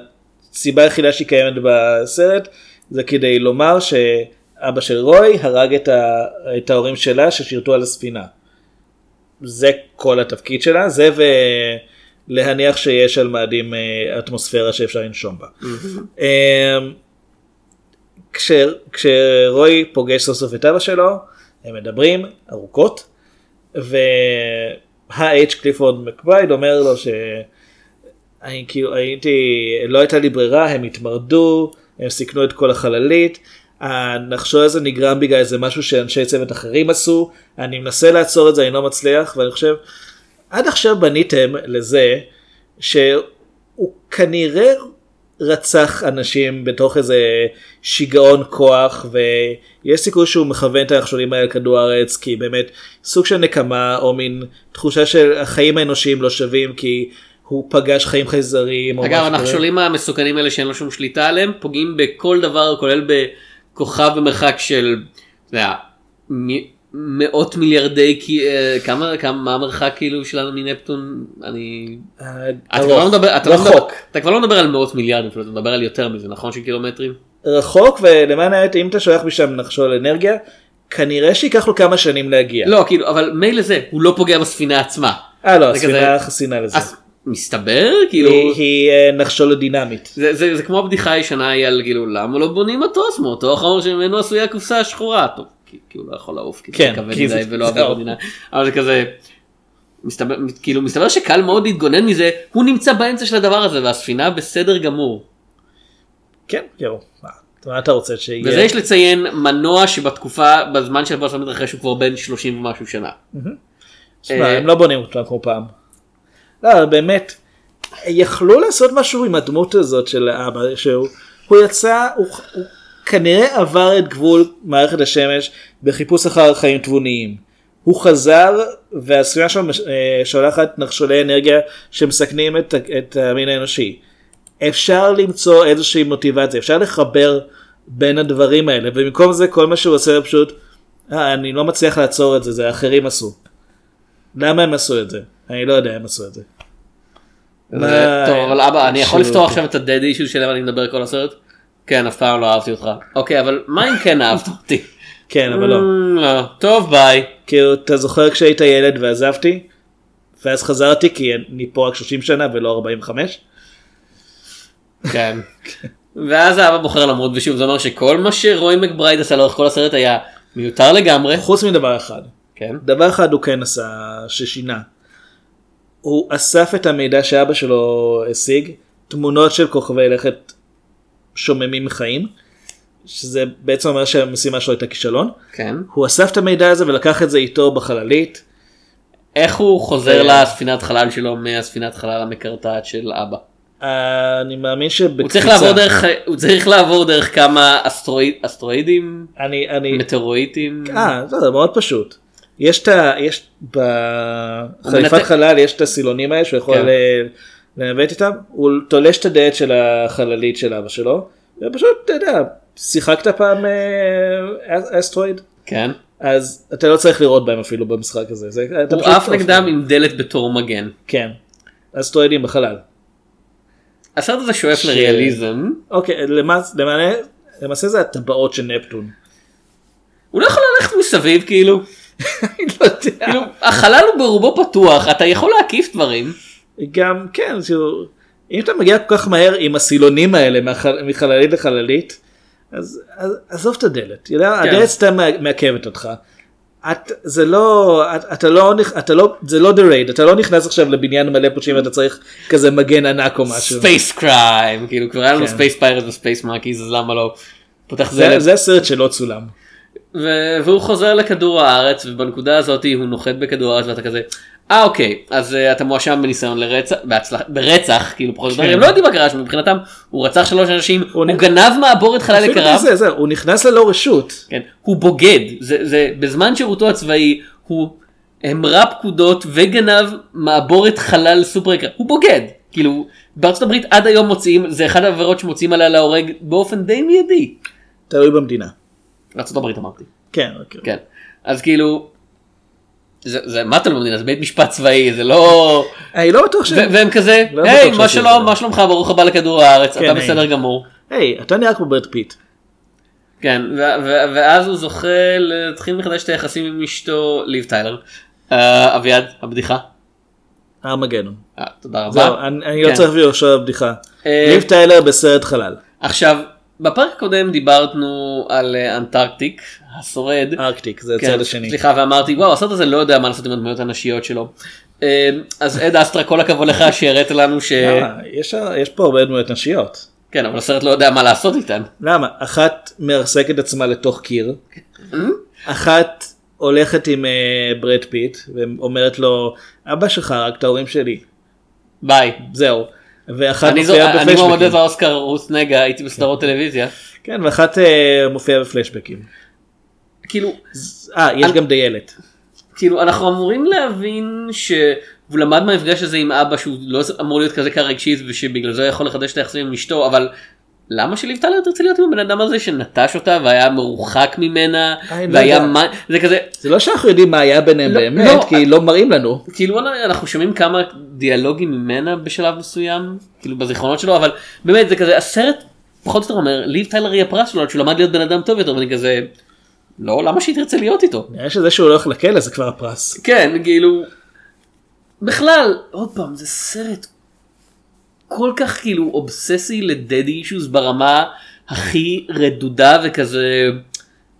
הסיבה היחידה שהיא קיימת בסרט זה כדי לומר שאבא של רוי הרג את, ה, את ההורים שלה ששירתו על הספינה. זה כל התפקיד שלה זה ולהניח שיש על מאדים אה, אטמוספירה שאפשר לנשום בה. אה, כש, כשרוי פוגש סוף סוף את אבא שלו הם מדברים ארוכות וה-H קליפורד מקבייד אומר לו שאני כאילו הייתי לא הייתה לי ברירה הם התמרדו הם סיכנו את כל החללית הנחשול הזה נגרם בגלל איזה משהו שאנשי צוות אחרים עשו אני מנסה לעצור את זה אני לא מצליח ואני חושב עד עכשיו בניתם לזה שהוא כנראה רצח אנשים בתוך איזה שיגעון כוח ויש סיכוי שהוא מכוון את הנחשולים האלה לכדור הארץ כי באמת סוג של נקמה או מין תחושה של החיים האנושיים לא שווים כי הוא פגש חיים חייזרים. אגב. הנחשולים המסוכנים האלה שאין לו שום שליטה עליהם פוגעים בכל דבר כולל בכוכב במרחק של יודע, מאות מיליארדי אה, כמה כמה מה המרחק כאילו שלנו מנפטון אני אה, אתה כבר לא ארוך. מדבר אתה לא מדבר- רחוק. אתה כבר לא מדבר על מאות מיליארדים אפילו, אתה מדבר על יותר מזה נכון של קילומטרים רחוק ולמען האמת אם אתה שולח משם נחשול אנרגיה כנראה שייקח לו כמה שנים להגיע. לא כאילו אבל מילא זה הוא לא פוגע בספינה עצמה אה לא הספינה כזה- חסינה לזה. מסתבר כאילו היא- היא אה, נחשול דינמית. זה, זה, זה כמו הבדיחה הישנה היא על כאילו למה לא בונים מטוס מאותו החומר שממנו עשויה הקופסה השחורה טוב כי, כי הוא לא יכול לעוף כי כן, זה כבד מדי ולא. אוויר מדינה אבל זה כזה מסתבר כאילו מסתבר שקל מאוד להתגונן מזה הוא נמצא באמצע של הדבר הזה והספינה בסדר גמור כן, יואו. מה מה אתה רוצה שיהיה? וזה יש לציין מנוע שבתקופה בזמן של הפרסם מתרחש הוא כבר בן 30 ומשהו שנה. תשמע, אה, הם לא בונים אותם כמו פעם. לא, באמת, יכלו לעשות משהו עם הדמות הזאת של האבא, שהוא הוא יצא, הוא, הוא כנראה עבר את גבול מערכת השמש בחיפוש אחר חיים תבוניים. הוא חזר והסביבה שלו אה, שולחת נחשולי אנרגיה שמסכנים את, את המין האנושי. אפשר למצוא איזושהי מוטיבציה, אפשר לחבר בין הדברים האלה, ובמקום זה כל מה שהוא עושה פשוט, אה, אני לא מצליח לעצור את זה, זה האחרים עשו. למה הם עשו את זה? אני לא יודע, הם עשו את זה. טוב אבל אבא אני יכול לפתור עכשיו את הדד אישו שלהם אני מדבר כל הסרט? כן אף פעם לא אהבתי אותך. אוקיי אבל מה אם כן אהבת אותי? כן אבל לא. "אמ, לא. טוב ביי. כאילו אתה זוכר כשהיית ילד ועזבתי? ואז חזרתי כי אני פה רק 30 שנה ולא 45? כן. ואז האבא בוחר למות ושוב זה אומר שכל מה שרוי מקברייד עשה לאורך כל הסרט היה מיותר לגמרי. חוץ מדבר אחד. כן. דבר אחד הוא כן עשה ששינה. הוא אסף את המידע שאבא שלו השיג, תמונות של כוכבי לכת שוממים מחיים, שזה בעצם אומר שהמשימה שלו הייתה כישלון. כן. הוא אסף את המידע הזה ולקח את זה איתו בחללית. איך הוא חוזר אה. לספינת חלל שלו מהספינת חלל המקרטעת של אבא? אה, אני מאמין שבקפיצה. הוא צריך לעבור דרך הוא צריך לעבור דרך כמה אסטרואיד אסטרואידים אני, אני, מטאורואידים. אה, זה זה מאוד פשוט. יש את ה... יש בחליפת חלל יש את הסילונים האלה שהוא יכול כן. אה, לנווט איתם. הוא תולש את הדלת של החללית של אבא שלו. ופשוט, אתה יודע, שיחקת פעם אה, אסטרואיד? כן. אז אתה לא צריך לראות בהם אפילו במשחק הזה. זה, הוא עף נגדם עם דלת בתור מגן. כן. אסטרואידים בחלל. הסרט הזה שואף ש- לריאליזם. אוקיי, למעשה, למעשה, למעשה זה הטבעות של נפטון. הוא לא יכול ללכת מסביב כאילו. לא יודע. כאילו החלל הוא ברובו פתוח אתה יכול להקיף דברים. גם כן אם אתה מגיע כל כך מהר עם הסילונים האלה מחללית לחללית אז, עזוב את הדלת כן. הדלת סתם מע- מעכבת אותך. את, זה לא את, אתה לא אתה לא זה לא raid אתה לא נכנס עכשיו לבניין מלא פושעים ואתה צריך כזה מגן ענק או משהו. space crime כאילו כבר היה לנו. ספייס פיירט וספייס מאקיז אז למה לא. פותח זה, זה הסרט שלא צולם. ו- והוא חוזר לכדור הארץ ובנקודה הזאת הוא נוחת בכדור הארץ ואתה כזה אה אוקיי אז uh, אתה מואשם בניסיון לרצח בהצלח, ברצח כאילו פחות או יותר כן. הם לא יודעים מה קרה שם מבחינתם הוא רצח שלוש אנשים הוא, נ- גנב מעבורת חלל יקרה זה, זה, הוא נכנס ללא רשות. כן, הוא בוגד זה, זה בזמן שירותו הצבאי הוא המרה פקודות וגנב מעבורת חלל סופר יקרה הוא בוגד כאילו בארצות הברית עד היום מוציאים זה אחד העבירות שמוציאים עליה להורג באופן די מיידי. תלוי במדינה. הברית אמרתי. כן. אוקיי. כן. אז כאילו. זה, זה מה אתה לא מבין זה בית משפט צבאי זה לא אני לא בטוח ש... והם כזה לא היי מה שלום זה." מה שלומך ברוך הבא לכדור הארץ כן, אתה היי. בסדר גמור. היי אתה נראה כמו ברד פיט. כן ואז הוא זוכה להתחיל מחדש את היחסים עם אשתו ליב טיילר. אה, אביעד הבדיחה. ארמגנון. אה, תודה זהו, רבה. אני אני לא כן. צריך להביא עכשיו בדיחה. אה, ליב טיילר בסרט חלל. עכשיו בפרק הקודם דיברנו על אה, אנטארקטיק השורד. ארקטיק זה כן, הצד השני. סליחה ואמרתי וואו הסרט הזה לא יודע מה לעשות עם הדמויות הנשיות שלו. אה, אז עד אסטרה כל הכבוד לך שהראית לנו ש... למה? יש יש פה הרבה דמויות נשיות. כן אבל הסרט לא יודע מה לעשות איתן. למה? אחת מרסקת עצמה לתוך קיר. אחת הולכת עם אה, ברד פיט ואומרת לו אבא שלך הרג את ההורים שלי. ביי. זהו. ואחת מופיעה אני מועמדת בפלשבקים. לאוסקר רוס נגה הייתי בסדרות טלוויזיה. כן ואחת אה, מופיעה בפלשבקים. כאילו אה יש גם דיילת. כאילו אנחנו אמורים להבין שהוא למד מהמפגש הזה עם אבא שהוא לא אמור להיות כזה קר רגשית ושבגלל זה הוא יכול לחדש את היחסים עם אשתו אבל למה שליב טלר תרצה להיות עם הבן אדם הזה שנטש אותה והיה מרוחק ממנה אני לא והיה. מה זה כזה זה לא שאנחנו יודעים מה היה ביניהם לא, באמת לא, כי לא מראים לנו. כאילו אנחנו שומעים כמה דיאלוגים ממנה בשלב מסוים כאילו בזיכרונות שלו אבל באמת זה כזה הסרט פחות או יותר אומר ליב טיילר היא הפרס שלו עד שהוא למד להיות בן אדם טוב יותר ואני כזה לא למה שהיא תרצה להיות איתו נראה שזה שהוא הולך לכלא זה כבר הפרס. כן כאילו בכלל עוד פעם זה סרט כל כך כאילו אובססי לדד אישוז ברמה הכי רדודה וכזה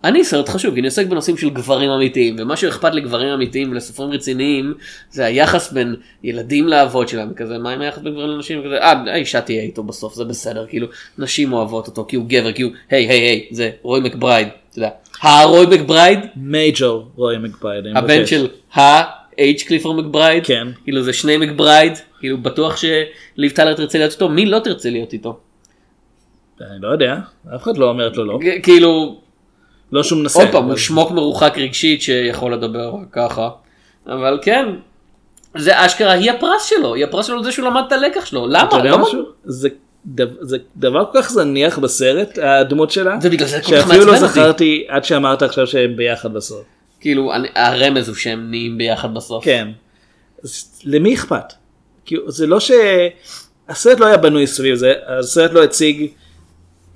אני סרט חשוב כי אני עוסק בנושאים של גברים אמיתיים ומה שאכפת לגברים אמיתיים ולסופרים רציניים זה היחס בין ילדים לאבות שלהם כזה מה עם היחס בין גברים לנשים כזה אה האישה תהיה איתו בסוף זה בסדר כאילו נשים אוהבות אותו כי הוא גבר כי הוא היי היי היי זה רוי מקברייד אתה יודע הרוי מקברייד major רוי מקברייד. הבן. של ה-H קליפורד מקברייד, כן. כאילו זה שני מקברייד, כאילו בטוח שליב טיילר תרצה להיות איתו, מי לא תרצה להיות איתו? אני לא יודע אף אחד לא אומרת לו לא. כאילו, לא שהוא מנסה. עוד פעם, הוא שמוק מרוחק רגשית שיכול לדבר ככה, אבל כן, זה אשכרה, היא הפרס שלו, היא הפרס שלו זה שהוא למד את הלקח שלו, למה? אתה יודע לא משהו? זה דב- זה דבר כל כך זניח בסרט הדמות שלה. זה בגלל זה כל כך שאפילו לא מעצבן אותי. זכרתי עד שאמרת עכשיו שהם ביחד בסוף. כאילו, הרמז הוא שהם נהיים ביחד בסוף. כן. אז למי אכפת? כאילו, זה לא ש... הסרט לא היה בנוי סביב זה, הסרט לא הציג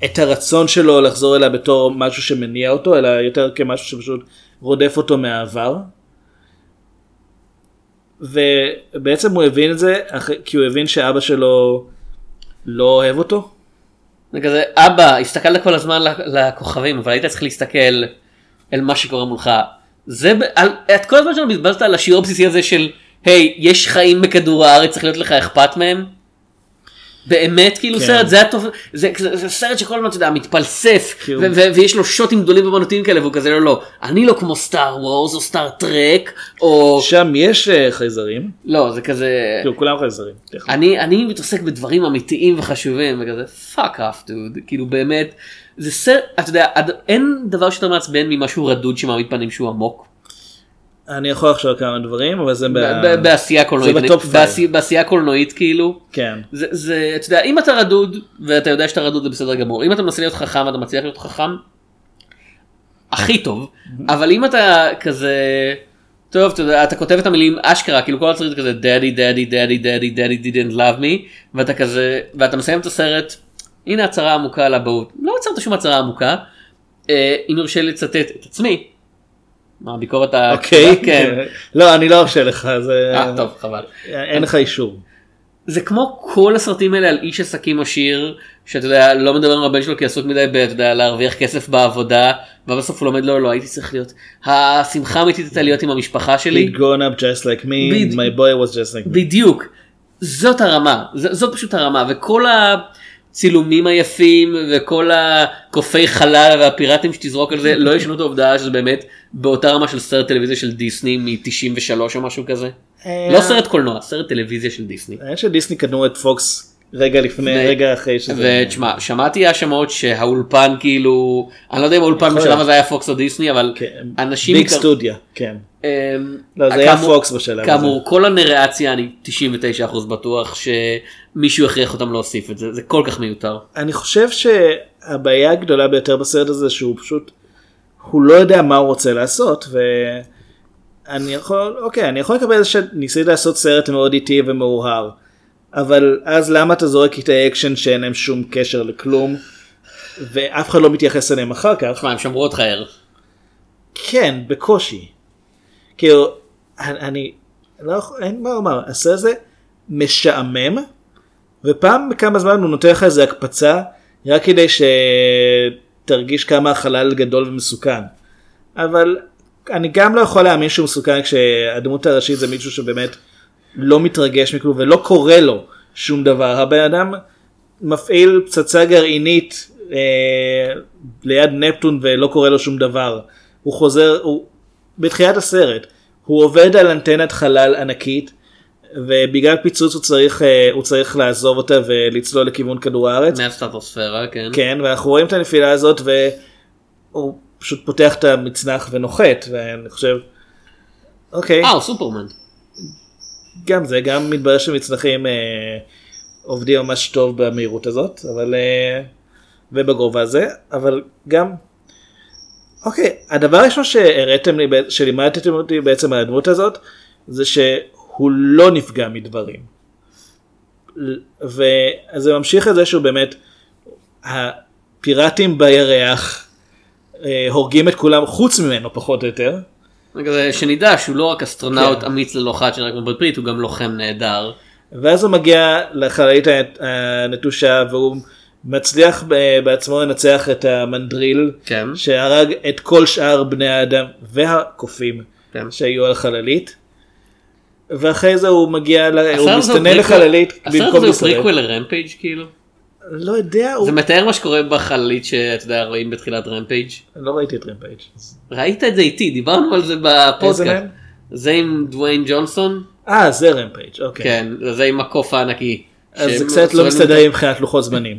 את הרצון שלו לחזור אליה בתור משהו שמניע אותו, אלא יותר כמשהו שפשוט רודף אותו מהעבר. ובעצם הוא הבין את זה, כי הוא הבין שאבא שלו לא אוהב אותו. זה כזה, אבא, הסתכלת כל הזמן לכוכבים, אבל היית צריך להסתכל אל מה שקורה מולך. זה, על, את כל הזמן שלנו בזבזת על השיעור הבסיסי הזה של, היי, יש חיים בכדור הארץ, צריך להיות לך אכפת מהם? באמת כאילו כן. סרט זה הטוב זה, זה, זה סרט שכל הזמן אתה יודע מתפלסף כאילו- ו- ו- ויש לו שוטים גדולים ומנותיים כאלה והוא כזה לא לא אני לא כמו סטאר וורס או סטאר טרק או שם יש אה, חייזרים, לא זה כזה כאילו כולם חייזרים. אני אני מתעסק בדברים אמיתיים וחשובים וכזה fuck off דוד כאילו באמת זה סרט אתה יודע אין דבר שיותר מעצבן ממשהו רדוד שמעמיד פנים שהוא עמוק. אני יכול לחשוב כמה דברים, אבל זה בעשייה קולנועית. זה אני- ב top five. בעשי- בעשייה קולנועית כאילו. כן. זה, זה, אתה יודע, אם אתה רדוד, ואתה יודע שאתה רדוד זה בסדר גמור, אם אתה מנסה להיות חכם ואתה מצליח להיות חכם, הכי טוב, אבל אם אתה כזה, טוב, אתה יודע, אתה כותב את המילים אשכרה, כאילו כל הסרט כזה, דאדי, דאדי, דאדי, דאדי, דאדי, didn't love me, ואתה כזה, ואתה מסיים את הסרט, הנה הצהרה עמוקה על אבהות, לא יצרת שום הצהרה עמוקה, אה, אם יורשה לצטט את עצמי, מה הביקורת ה... אוקיי. כן. לא, אני לא ארשה לך, זה... אה, טוב, חבל. אין לך אישור. זה כמו כל הסרטים האלה על איש עסקים עשיר שאתה יודע לא מדבר עם הבן שלו כי עסוק מדי ב- אתה יודע, להרוויח כסף בעבודה ובסוף הוא לומד לו לא הייתי צריך להיות השמחה האמיתית הייתה להיות עם המשפחה שלי He'd grown up just like me, my boy was just like me. בדיוק זאת הרמה זאת פשוט הרמה וכל הצילומים היפים וכל הקופי חלל והפיראטים שתזרוק על זה לא ישנו את העובדה שזה באמת באותה רמה של סרט טלוויזיה של דיסני מ-93 או משהו כזה. אה, לא סרט קולנוע סרט טלוויזיה של דיסני. האמת שדיסני קנו את פוקס רגע לפני, רגע אחרי שזה... ותשמע שמעתי האשמות שהאולפן כאילו אני לא יודע אם האולפן בשלב. הזה היה פוקס או דיסני אבל כן, אנשים ביג סטודיה, כן. אמ, לא, זה היה פוקס בשלב הזה. כאמור כל הנרציה אני 99% בטוח שמישהו הכריח אותם להוסיף את זה זה כל כך מיותר. אני חושב שהבעיה הגדולה ביותר בסרט הזה שהוא פשוט, הוא לא יודע מה הוא רוצה לעשות ואני יכול, אוקיי, אני יכול לקבל שניסית לעשות סרט מאוד איטי ומהורהר, אבל אז למה אתה זורק קטעי אקשן שאין להם שום קשר לכלום ואף אחד לא מתייחס אליהם אחר כך? תשמע הם שמרו אותך ער. כן, בקושי. כאילו, אני, אני לא יכול, אין מה לומר, הסרט הזה משעמם, ופעם בכמה זמן הוא נותן לך איזה הקפצה, רק כדי שתרגיש כמה החלל גדול ומסוכן. אבל אני גם לא יכול להאמין שהוא מסוכן כשהדמות הראשית זה מישהו שבאמת לא מתרגש מכלום ולא קורה לו שום דבר. הבן אדם מפעיל פצצה גרעינית אה, ליד נפטון ולא קורה לו שום דבר. הוא חוזר, הוא, בתחילת הסרט, הוא עובד על אנטנת חלל ענקית ובגלל פיצוץ הוא צריך, אה, הוא צריך לעזוב אותה ולצלול לכיוון כדור הארץ. מהסטטוספירה כן. כן, ואנחנו רואים את הנפילה הזאת והוא פשוט פותח את המצנח ונוחת ואני חושב, אוקיי, אה הוא סופרמן. גם זה, גם מתברר שמצנחים אה, עובדים ממש טוב במהירות הזאת, אבל אה, ובגובה הזה, אבל גם, אוקיי, הדבר הראשון שהראיתם לי, שלימדתם אותי בעצם על הדמות הזאת, זה שהוא לא נפגע מדברים. וזה ממשיך את זה שהוא באמת, הפיראטים בירח אה, הורגים את כולם חוץ ממנו פחות או יותר. שנדע שהוא לא רק אסטרונאוט כן. אמיץ ללא חת שנראה כמו ברד פיט הוא גם לוחם נהדר. ואז הוא מגיע לחללית הנטושה והוא מצליח בעצמו לנצח את המנדריל כן. שהרג את כל שאר בני האדם והקופים כן. שהיו על החללית. ואחרי זה הוא מגיע. הוא מסתנן הוא לחללית הסרט הזה במקום הוא. פריקוול לרמפייג' כאילו. לא יודע, הוא... זה מתאר מה שקורה בחללית שאתה יודע רואים בתחילת רמפייג'. לא ראיתי את רמפייג'. ראית את זה איתי דיברנו על זה בפודקאסט. זה עם דוויין ג'ונסון. אה, זה רמפייג', אוקיי. כן זה עם הקוף הענקי. אז זה קצת לא מסתדר מזה. מבחינת לוחות זמנים.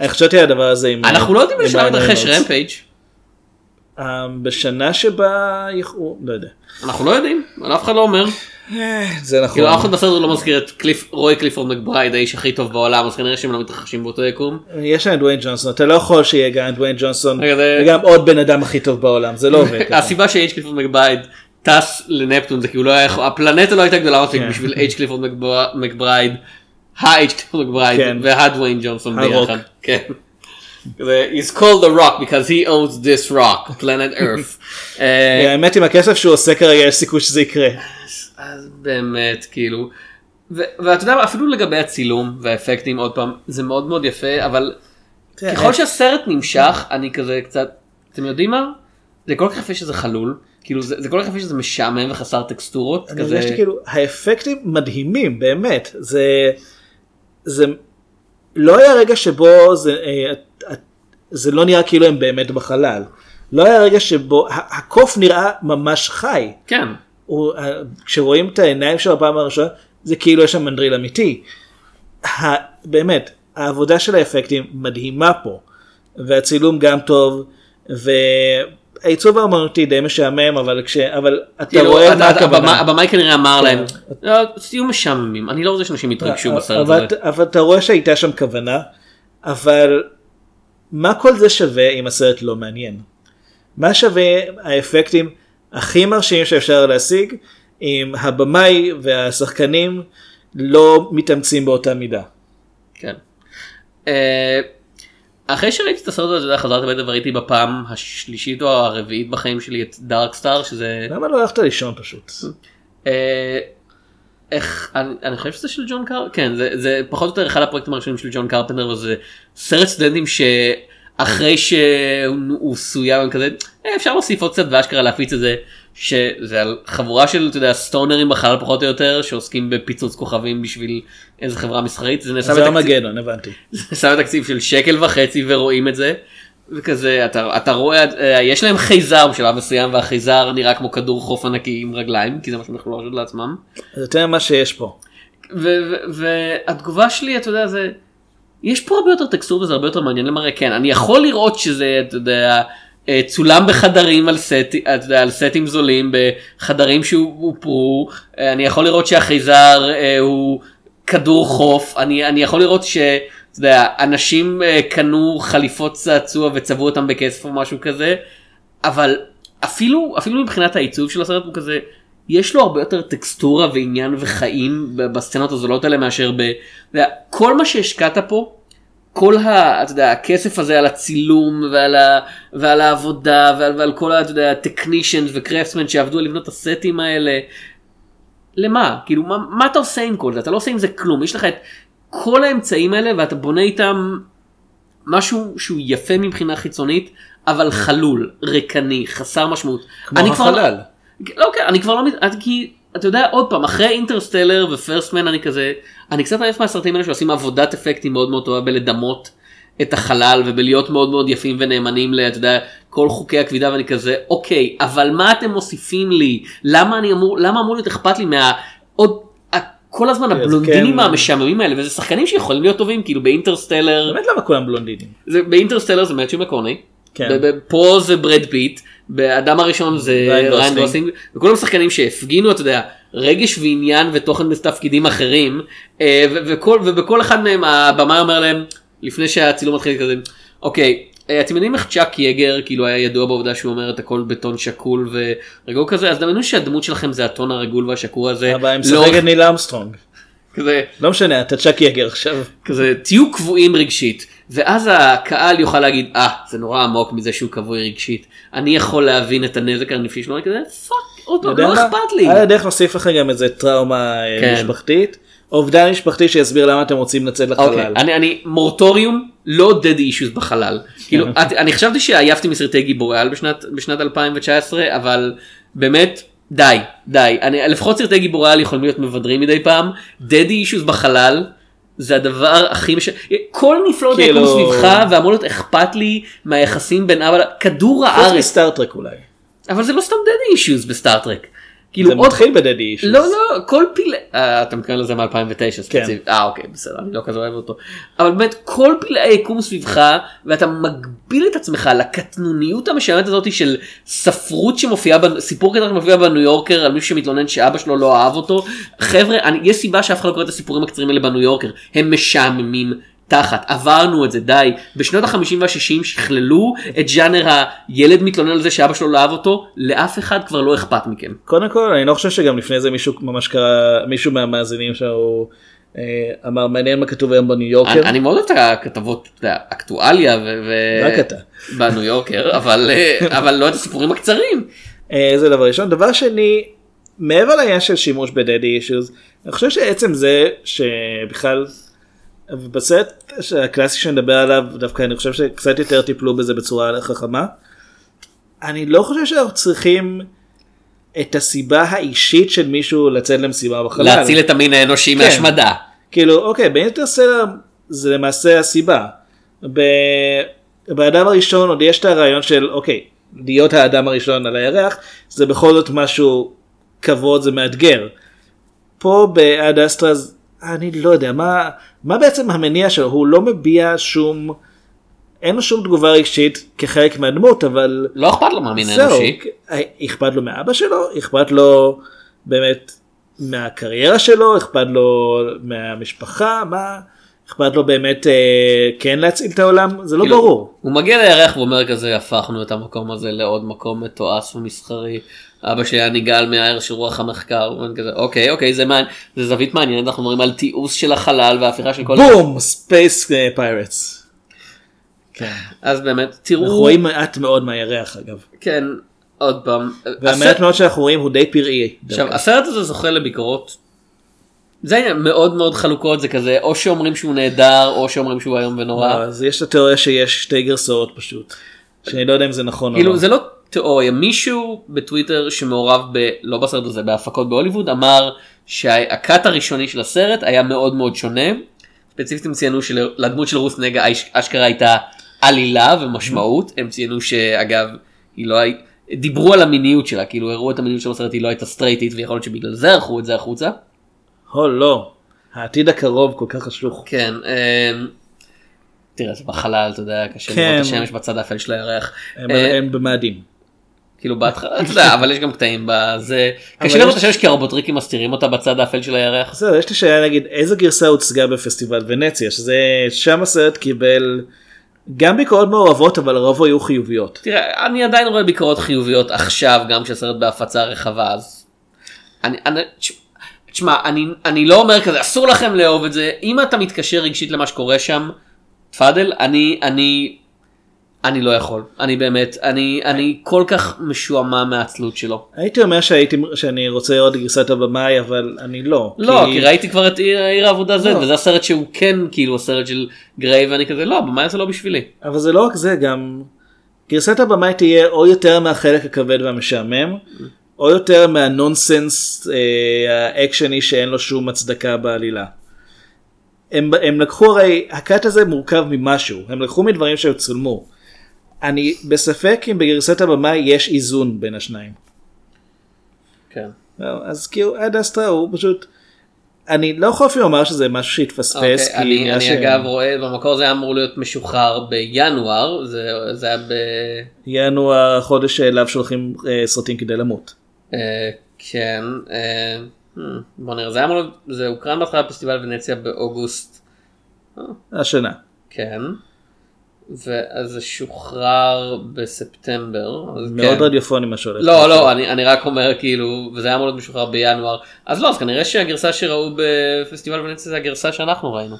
אני חשבתי על הדבר הזה עם... אנחנו לא יודעים עם לשם ריין מתרחש. רמפייג'. אה, בשנה שבה... יכו- לא יודע. אנחנו לא יודעים אף אחד לא אומר. זה נכון. כאילו אף אחד בסרט לא מזכיר את רוי קליפורד מקברייד האיש הכי טוב בעולם אז כנראה שהם לא מתרחשים באותו יקום. יש להם דוויין ג'ונסון, אתה לא יכול שיהיה גם דוויין ג'ונסון וגם עוד בן אדם הכי טוב בעולם, זה לא עובד. הסיבה שאיש קליפורד מקברייד טס לנפטון זה כאילו לא היה יכול, הפלנטה לא הייתה גדולה מספיק כן. בשביל H קליפורד מקבר- מקברייד, מקברייד כן. והדוויין ג'ונסון. ביחד. כן. He's called The Rock because he owns this rock, planet earth. אה, האמת עם הכסף שהוא עושה כרגע יש סיכוי שזה יקרה. אז באמת כאילו ואתה יודע אפילו לגבי הצילום והאפקטים עוד פעם זה מאוד מאוד יפה אבל ככל שהסרט נמשך אני כזה קצת אתם יודעים מה זה כל כך יפה שזה חלול כאילו זה, זה כל כך יפה שזה משעמם וחסר טקסטורות כזה כאילו האפקטים מדהימים באמת זה זה לא היה רגע שבו זה אה, זה לא נראה כאילו הם באמת בחלל. לא היה רגע שבו הקוף נראה ממש חי. כן. הוא, אה, כשרואים את העיניים שלו בפעם הראשונה זה כאילו יש שם מנדריל אמיתי. ה, באמת העבודה של האפקטים מדהימה פה. והצילום גם טוב והעיצוב האמנותי די משעמם אבל כש... אבל אתה כאילו, רואה מה הכוונה. הבמאי- כנראה אמר כן. להם "לא, תהיו משעממים אני לא רוצה שאנשים יתרגשו בסרט הזה. אבל אתה רואה שהייתה שם כוונה, אבל מה כל זה שווה אם הסרט לא מעניין? מה שווה האפקטים הכי מרשימים שאפשר להשיג אם הבמאי והשחקנים לא מתאמצים באותה מידה? כן. אחרי שראיתי את הסרט הזה, חזרתי הביתה וראיתי בפעם השלישית או הרביעית בחיים שלי את דארק סטאר שזה למה לא הלכת לישון פשוט? אה, איך אני, אני חושב שזה של ג'ון קר כן זה, זה פחות או יותר אחד הפרויקטים הראשונים של ג'ון קרפנטר וזה סרט סטודנטים שאחרי שהוא סוים כזה "אה, אפשר להוסיף עוד קצת ואשכרה להפיץ את זה שזה על חבורה של אתה יודע סטונרים בחלל פחות או יותר שעוסקים בפיצוץ כוכבים בשביל איזה חברה מסחרית זה נעשה בתקציב- ארמגדון הבנתי. זה שם תקציב של שקל וחצי ורואים את זה. וכזה אתה אתה רואה אה, יש להם חייזר בשלב מסוים והחייזר נראה כמו כדור חוף ענקי עם רגליים כי זה מה שהם יכלו להרשות לעצמם. זה יותר ממה שיש פה. והתגובה שלי אתה יודע זה יש פה הרבה יותר טקסטור וזה הרבה יותר מעניין למראה כן אני יכול לראות שזה אתה יודע צולם בחדרים על סט יודע, על סטים זולים בחדרים שהופרו אה, אני יכול לראות שהחייזר אה, הוא כדור חוף. אני אני יכול לראות ש... אתה יודע, אנשים אה, קנו חליפות צעצוע וצבעו אותם בכסף או משהו כזה, אבל אפילו אפילו מבחינת העיצוב של הסרט הוא כזה, יש לו הרבה יותר טקסטורה ועניין וחיים בסצנות הזולות האלה מאשר ב... יודע, כל מה שהשקעת פה, כל ה... אתה יודע, הכסף הזה על הצילום ועל, ה, ועל העבודה ועל, ועל כל ה... אתה יודע, טכנישנס וקרפטסמן שעבדו על לבנות את הסטים האלה, למה? כאילו, מה, מה אתה עושה עם כל זה? אתה לא עושה עם זה כלום. יש לך את כל האמצעים האלה ואתה בונה איתם משהו שהוא יפה מבחינה חיצונית, אבל חלול, ריקני, חסר משמעות. כמו אני כבר- החלל. לא, כן, אני כבר לא, מת- את- כי אתה יודע, עוד פעם, אחרי אינטרסטלר ופרסטמן אני כזה, אני קצת עייף מהסרטים האלה שעושים עבודת אפקטים מאוד מאוד טובה בלדמות את החלל ובלהיות מאוד מאוד יפים ונאמנים ל, אתה יודע, כל חוקי הכבידה ואני כזה, אוקיי, אבל מה אתם מוסיפים לי? למה אני אמור, למה אמור להיות אכפת לי מה... עוד... ה- כל הזמן הבלונדינים כן. המשעממים האלה וזה שחקנים שיכולים להיות טובים כאילו באינטרסטלר באמת למה כולם בלונדינים? זה באינטרסטלר זה מתיו מקונוהיי. כן. פה זה ברד פיט, באדם הראשון זה ריאן גוסלינג. גוסלינג, וכולם שחקנים שהפגינו, אתה יודע, רגש ועניין ותוכן בתפקידים אחרים, אה, וכל, ובכל אחד מהם הבמאי אומר להם, לפני שהצילום מתחיל כזה, אוקיי, אה, אתם יודעים איך צ'אק ייגר כאילו היה ידוע בעובדה שהוא אומר את הכל בטון שקול ורגוע כזה, אז דמיינו שהדמות שלכם זה הטון הרגוע והשקול הזה, אבל הם לאורך- משחק את ניל אמסטרונג. כזה, לא משנה אתה צ'אק ייגר עכשיו. כזה תהיו קבועים רגשית ואז הקהל יוכל להגיד אה זה נורא עמוק מזה שהוא כבוי רגשית אני יכול להבין את הנזק הנפשי שלו אני כזה fuck עוד פעם לא? אכפת לי. על הדרך נוסיף לך גם איזה טראומה אה, כן. משפחתית. אובדן משפחתי שיסביר למה אתם רוצים לצאת אוקיי, לחלל. אני, אני, מורטוריום על daddy issues בחלל כאילו את, אני חשבתי שעייפתי מסרטי גיבורי על בשנת בשנת 2019 אבל באמת די די אני לפחות סרטי גיבורי על יכולים להיות מבדרים מדי פעם daddy issues בחלל. זה הדבר הכי מש... כל נפלאות כאילו- היקום סביבך ואמור להיות אכפת לי מהיחסים בין אבא כדור חוץ הארץ מסטאר טרק אולי. אבל זה לא סתם dead issues בסטארטרק. כאילו זה עוד מתחיל בדדי איש. לא לא כל פיל אה, אתה מתכוון לזה מ-2009 ספציפית. אה אוקיי בסדר אני לא כזה אוהב אותו. אבל באמת כל פלאי היקום סביבך ואתה מגביל את עצמך לקטנוניות המשעממת הזאת של ספרות שמופיעה בנ- סיפור קטן שמופיע בניו יורקר על מישהו שמתלונן שאבא שלו לא אהב אותו. חבר'ה אני, יש סיבה שאף אחד לא קורא את הסיפורים הקצרים האלה בניו יורקר. הם משעממים תחת, עברנו את זה, די. בשנות ה-50 וה-60 שכללו את ז'אנר הילד מתלונן על זה שאבא שלו לא אהב אותו, לאף אחד כבר לא אכפת מכם. קודם כל אני לא חושב שגם לפני זה מישהו ממש קרא מישהו מהמאזינים שלו אה, אמר מעניין מה כתוב היום בניו יורקר. אני, אני מאוד אוהב את הכתבות, אקטואליה ו... רק אתה. בניו יורקר, אבל, אה, אבל לא את הסיפורים הקצרים. אה, זה דבר ראשון. דבר שני, מעבר לעניין של שימוש ב-Daddy issues, אני חושב שעצם זה שבכלל, בסרט הקלאסי שנדבר עליו, דווקא אני חושב שקצת יותר טיפלו בזה בצורה חכמה. אני לא חושב שאנחנו צריכים את הסיבה האישית של מישהו לצאת למשימה בחלל. להציל את המין האנושי כן. מהשמדה. כאילו אוקיי באינטרסטלר זה למעשה הסיבה. ב- באדם הראשון עוד יש את הרעיון של אוקיי להיות האדם הראשון על הירח זה בכל זאת משהו כבוד זה מאתגר. פה בעד אסטרז אני לא יודע מה מה בעצם המניע שלו הוא לא מביע שום אין לו שום תגובה רגשית כחלק מהדמות אבל לא אכפת לו מהמין האנושי. אכפת לו מאבא שלו, אכפת לו באמת מהקריירה שלו, אכפת לו מהמשפחה, מה, אכפת לו באמת אה, כן להציל את העולם, זה לא כאילו, ברור. הוא מגיע לירח ואומר כזה הפכנו את המקום הזה לעוד מקום מתועש ומסחרי. אבא שלי היה נגעל מהיער של רוח המחקר. כזה, אוקיי אוקיי זה, מעניין, זה זווית מעניינת אנחנו מדברים על תיעוש של החלל והפיכה של כל בום, space pirates. כן. אז באמת אנחנו תראו רואים מעט מאוד מהירח אגב. כן עוד פעם והמעט הסרט- מאוד שאנחנו רואים הוא די פראי. עכשיו דווקא. הסרט הזה זוכה לביקורות. זה העניין מאוד מאוד חלוקות זה כזה או שאומרים שהוא נהדר או שאומרים שהוא איום ונורא. אז יש את התיאוריה שיש שתי גרסאות פשוט. שאני לא יודע אם זה נכון או כאילו לא. זה לא תיאוריה מישהו בטוויטר שמעורב ב... לא בסרט הזה בהפקות בהוליווד אמר שהקאט הראשוני של הסרט היה מאוד מאוד שונה. ספציפית הם ציינו שלדמות של רוס נגה אש- אשכרה הייתה עלילה ומשמעות הם ציינו שאגב היא לא הייתה. דיברו על המיניות שלה כאילו הראו את המיניות של הסרט היא לא הייתה סטרייטית ויכול להיות שבגלל זה ערכו את זה החוצה. הו לא. העתיד הקרוב כל כך חשוך. כן. אמ, תראה זה בחלל אתה יודע קשה כן. לראות את השמש בצד האפל של הירח. הם אה, הם במאדים. כאילו בהתחלה אתה יודע אבל יש גם קטעים בזה קשה לראות את יש- השמש כי הרובוטריקים מסתירים אותה בצד האפל של הירח. בסדר, יש לי שאלה נגיד איזה גרסה הוצגה בפסטיבל ונציה שזה שם הסרט קיבל גם ביקורות מעורבות אבל הרוב היו חיוביות. תראה אני עדיין רואה ביקורות חיוביות עכשיו גם כשהסרט בהפצה רחבה אז. אני, אני, תש- תשמע אני, אני לא אומר כזה אסור לכם לאהוב את זה אם אתה מתקשר רגשית למה שקורה שם תפאדל אני אני אני לא יכול אני באמת אני אני כל כך משועמם מהעצלות שלו. הייתי אומר שהייתי שאני רוצה לראות גרסת הבמאי אבל אני לא. לא כי ראיתי כבר את עיר, עיר העבודה Z לא. וזה הסרט שהוא כן כאילו הסרט של גריי ואני כזה לא במאי זה לא בשבילי. אבל זה לא רק זה גם גרסת הבמאי תהיה או יותר מהחלק הכבד והמשעמם או יותר מהנונסנס אה, האקשני שאין לו שום הצדקה בעלילה. הם, הם לקחו הרי הקאט הזה מורכב ממשהו הם לקחו מדברים שצולמו. אני בספק אם בגרסת הבמאי יש איזון בין השניים. כן. אז כאילו עד אסטרה הוא פשוט אני לא יכול אפילו לומר שזה משהו שהתפספס אוקיי, כי אני, אני ש- אגב רואה במקור זה היה אמור להיות משוחרר בינואר זה, זה היה ב... ינואר החודש שאליו שולחים אה, סרטים כדי למות. אה, כן אה, hmm, בוא נראה זה היה אמור להיות זה הוקרן בהתחלה בפסטיבל ונציה באוגוסט השנה. כן. ואז זה שוחרר בספטמבר. מאוד כן. רדיופוני מה שהולך. לא לא אני, אני רק אומר כאילו וזה היה אמור להיות משוחרר בינואר אז לא אז כנראה שהגרסה שראו בפסטיבל ונציה זה הגרסה שאנחנו ראינו.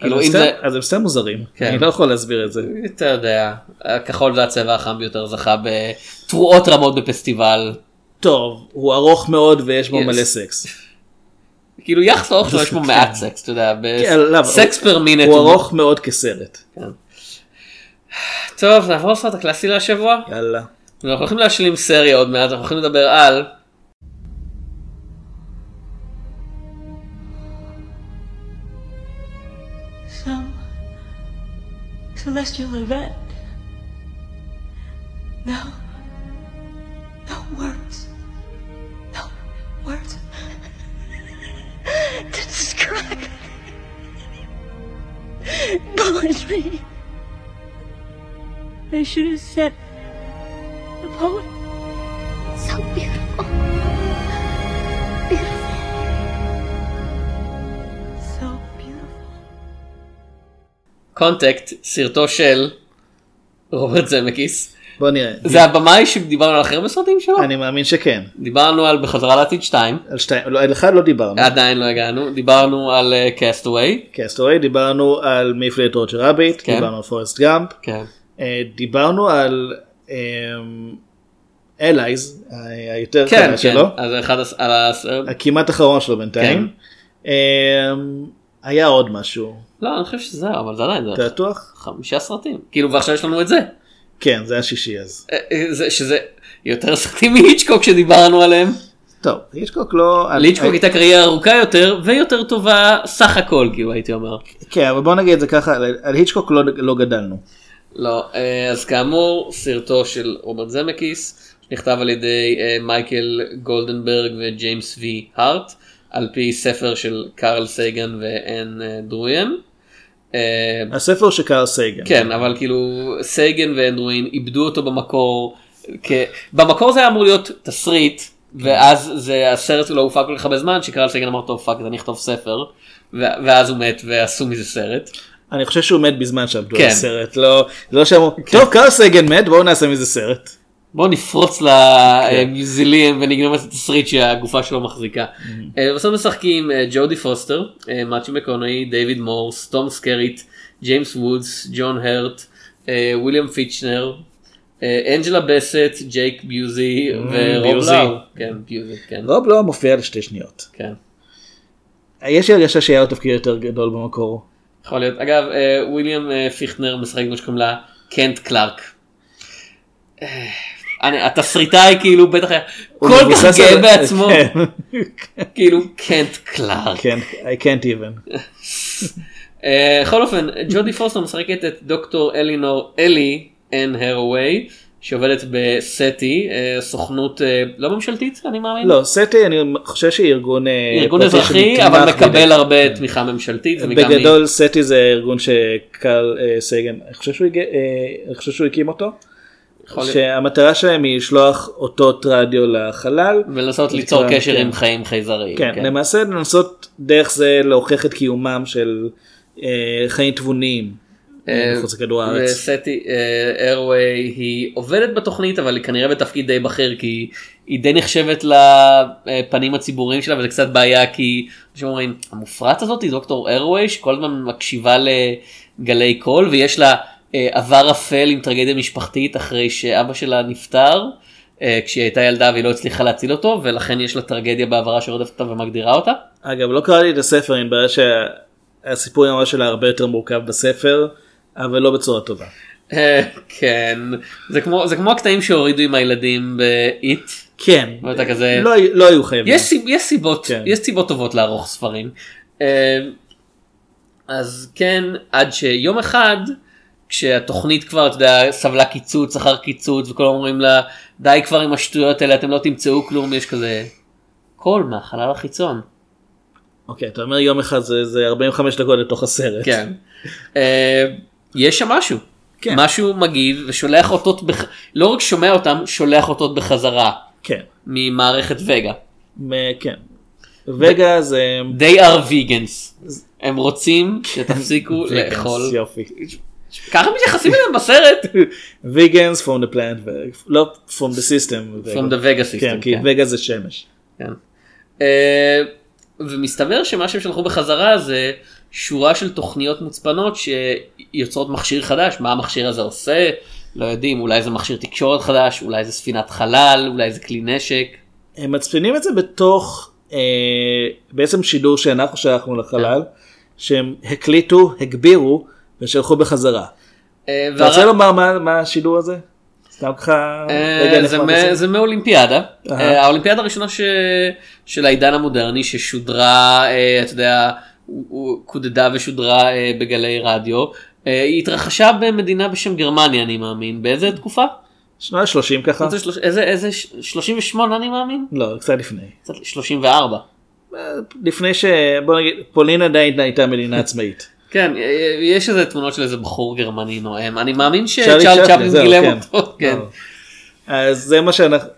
כאילו אז אם הם זה אז הם סתם מוזרים. כן. אני לא יכול להסביר את זה. אתה יודע, הכחול זה הצבע החם ביותר זכה בתרועות רמות בפסטיבל. טוב, הוא ארוך מאוד ויש בו Yes. מלא סקס. כאילו יחס לאורך שלו יש בו מעט סקס, אתה יודע, כן? סקס per minute. הוא ארוך מאוד כסרט. טוב, נעבור לסרט הקלאסי להשבוע. יאללה. אנחנו הולכים להשלים סדרה עוד מעט, אנחנו הולכים לדבר על Some celestial event. No. No words. No words. to describe poetry. I should have said the poet. So beautiful. Beautiful. 'So beautiful. קונטקט, סרטו של רוברט זמקיס. בוא נראה. זה הבמאי שדיברנו על הכי הרבה סרטים שלו? אני מאמין שכן. דיברנו על בחזרה לעתיד 2, על שתיים, לא, על אחד לא דיברנו. עדיין לא הגענו, דיברנו על קאסט אווי, קסטווי, דיברנו על את רוג'ר רביט, כן. דיברנו על פורסט גאמפ, כן, אה, דיברנו על allied, היותר כן, קטן כן, שלו, אז אחד הס- על הסרט, הכמעט אחרון שלו בינתיים. אמ, היה עוד משהו, לא אני חושב שזה אבל זה עדיין, אתה בטוח? חמישה סרטים, כאילו ועכשיו יש לנו את זה, כן, זה היה שישי אז. אה, אה, זה- שזה יותר סרטים מהיצ'קוק שדיברנו עליהם, טוב, היצ'קוק לא... להיצ'קוק אה, הייתה קריירה ארוכה יותר ויותר טובה סך הכל כאילו הייתי אומר. כן, אבל בוא נגיד את זה ככה, על- על היצ'קוק לא- לא גדלנו. לא, אה, אז כאמור סרטו של רוברט זמקיס שנכתב על ידי אה, מייקל גולדנברג וג'יימס וי הארט על פי ספר של קארל סייגן ואן אה, דרויאן. הספר של קארל סייגן. כן אבל כאילו סייגן ואן דרויאן עיבדו אותו במקור. כ... במקור זה היה אמור להיות תסריט ואז זה הסרט לא הופק כל כך הרבה זמן שקארל סייגן אמר טוב fuck אני אכתוב ספר ואז הוא מת ועשו מזה סרט. אני חושב שהוא מת בזמן שעבדו כן. על הסרט, לא לא שאמרו, טוב קארל סייגן מת, בואו נעשה מזה סרט. בוא נפרוץ למאוזוליאום ונגנוב את התסריט שהגופה שלו מחזיקה. אה, בסוף משחקים אה, ג'ודי פוסטר, אה, מאת'יו מקונוהיי, דיוויד מורס, תום סקריט, ג'יימס וודס, ג'ון הרט, אה, וויליאם פיכטנר, אה, אנג'לה באסט, ג'ייק ביוזי ורוב. לואו. כן, ביוזי, כן. רוב לא מופיע לשתי שניות. כן. יש לי הרגשה שהיה לו תפקיד יותר גדול במקור. יכול להיות. אגב, אה, וויליאם אה, פיכטנר משחק כמו שקוראים לו קנט קלארק. אה, התסריטאי כאילו בטח היה כל כך גאה בעצמו. כן. כאילו קנט קלארק. כן, I can't even. בכל אופן ג'ודי פוסטר משחקת את דוקטור אלינור אלי אן ארוואי שעובדת בסטי אה, סוכנות אה, לא ממשלתית אני מאמין. לא, סטי אני חושב שהיא ארגון אה, ארגון אזרחי אבל מקבל בידי- הרבה תמיכה ממשלתית. בגדול סטי זה ארגון שקארל סייגן, אני חושב שהוא אני חושב שהוא הקים אותו. שהמטרה שלהם היא לשלוח אותות רדיו לחלל. ולנסות ליצור כן. קשר עם חיים חייזריים. כן, למעשה לנסות דרך זה להוכיח את קיומם של אה, חיים תבוניים מחוץ לכדור הארץ. וסטי איירווי היא עובדת בתוכנית אבל היא כנראה בתפקיד די בכיר כי היא די נחשבת לפנים הציבוריים שלה וזה קצת בעיה כי אנשים אומרים המופרעת הזאת היא דוקטור איירווי שכל הזמן מקשיבה לגלי קול ויש לה אה, עבר אפל עם טרגדיה משפחתית אחרי שאבא שלה נפטר. אה, כשהיא הייתה ילדה והיא לא הצליחה להציל אותו ולכן יש לה טרגדיה בעברה שרודפת אותה ומגדירה אותה. אגב לא קראתי את הספר אני בעיה שהסיפור ממש שלה הרבה יותר מורכב בספר אבל לא בצורה טובה. אה, כן זה כמו זה כמו הקטעים שהורידו עם הילדים באיט. כן, ואתה כזה לא, לא היו חייבים. יש, יש סיבות כן. יש סיבות טובות לערוך ספרים. אה, אז כן עד שיום אחד כשהתוכנית כבר אתה יודע סבלה קיצוץ אחר קיצוץ וכולם אומרים לה די כבר עם השטויות האלה אתם לא תמצאו כלום יש כזה קול מהחלל החיצון. אוקיי, אתה אומר יום אחד זה, זה 45 דקות לתוך הסרט. כן. יש שם משהו. כן. משהו מגיב ושולח אותות, בח... לא רק שומע אותם, שולח אותות בחזרה כן. ממערכת וגה. מ- כן. וגה זה... They are vegans. הם רוצים שתפסיקו Vegans, לאכול. יופי. ככה מתייחסים אליהם בסרט. Vegans from the plant, לא from the system. From the Vega system, כן, כי כן. וגה זה שמש. כן. אה, ומסתבר שמה שהם שלחו בחזרה זה שורה של תוכניות מוצפנות שיוצרות מכשיר חדש מה המכשיר הזה עושה לא יודעים אולי זה מכשיר תקשורת חדש אולי זה ספינת חלל אולי זה כלי נשק. הם מצפינים את זה בתוך אה, בעצם שידור שאנחנו שלחנו לחלל, שהם הקליטו, הגבירו ושלחו בחזרה. אה, אתה רוצה לומר מה- מה השידור הזה? סתם ככה... אה, זה מאולימפיאדה. אה, האולימפיאדה הראשונה של העידן המודרני ששודרה, אה, אתה יודע, קודדה ושודרה אה, בגלי רדיו, אה, היא התרחשה במדינה בשם גרמניה אני מאמין, באיזה תקופה? שנות ה-30 ככה? איזה איזה איזה ש- 38 אני מאמין? לא, קצת לפני. קצת 34. לפני ש... בוא נגיד, פולין עדיין הייתה מדינה עצמאית. כן, אה, יש איזה תמונות של איזה בחור גרמני נואם, אני מאמין צ'פלין, צ'פלין זהו, גילם כן. אותו, כן. אז זה מה שאנחנו,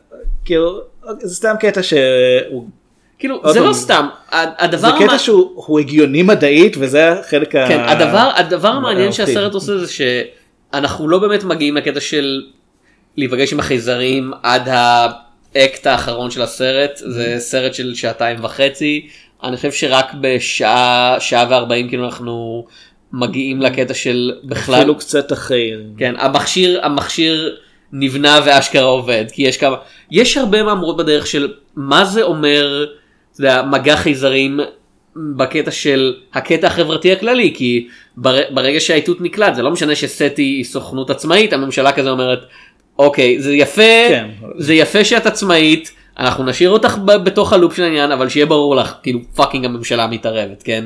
כאילו, זה סתם קטע שהוא כאילו זה לא סתם הדבר זה קטע שהוא הוא הגיוני מדעית וזה החלק כן. הדבר, הדבר המעניין. שהסרט עושה זה שאנחנו לא באמת מגיעים לקטע של להיפגש עם החייזרים עד האקט האחרון של הסרט, זה סרט של שעתיים וחצי, אני חושב שרק בשעה, שעה וארבעים כאילו אנחנו מגיעים לקטע של בכלל, אפילו קצת אחרי. כן, המכשיר, המכשיר נבנה ואשכרה עובד, כי יש כמה, יש הרבה מאמרות בדרך של מה זה אומר, אתה יודע, מגע חייזרים בקטע של הקטע החברתי הכללי, כי בר, ברגע שהאיתות נקלט, זה לא משנה שסטי היא סוכנות עצמאית, הממשלה כזה אומרת, אוקיי, זה יפה, כן. זה יפה שאת עצמאית, אנחנו נשאיר אותך בתוך הלופ של העניין, אבל שיהיה ברור לך, כאילו fucking הממשלה מתערבת, כן?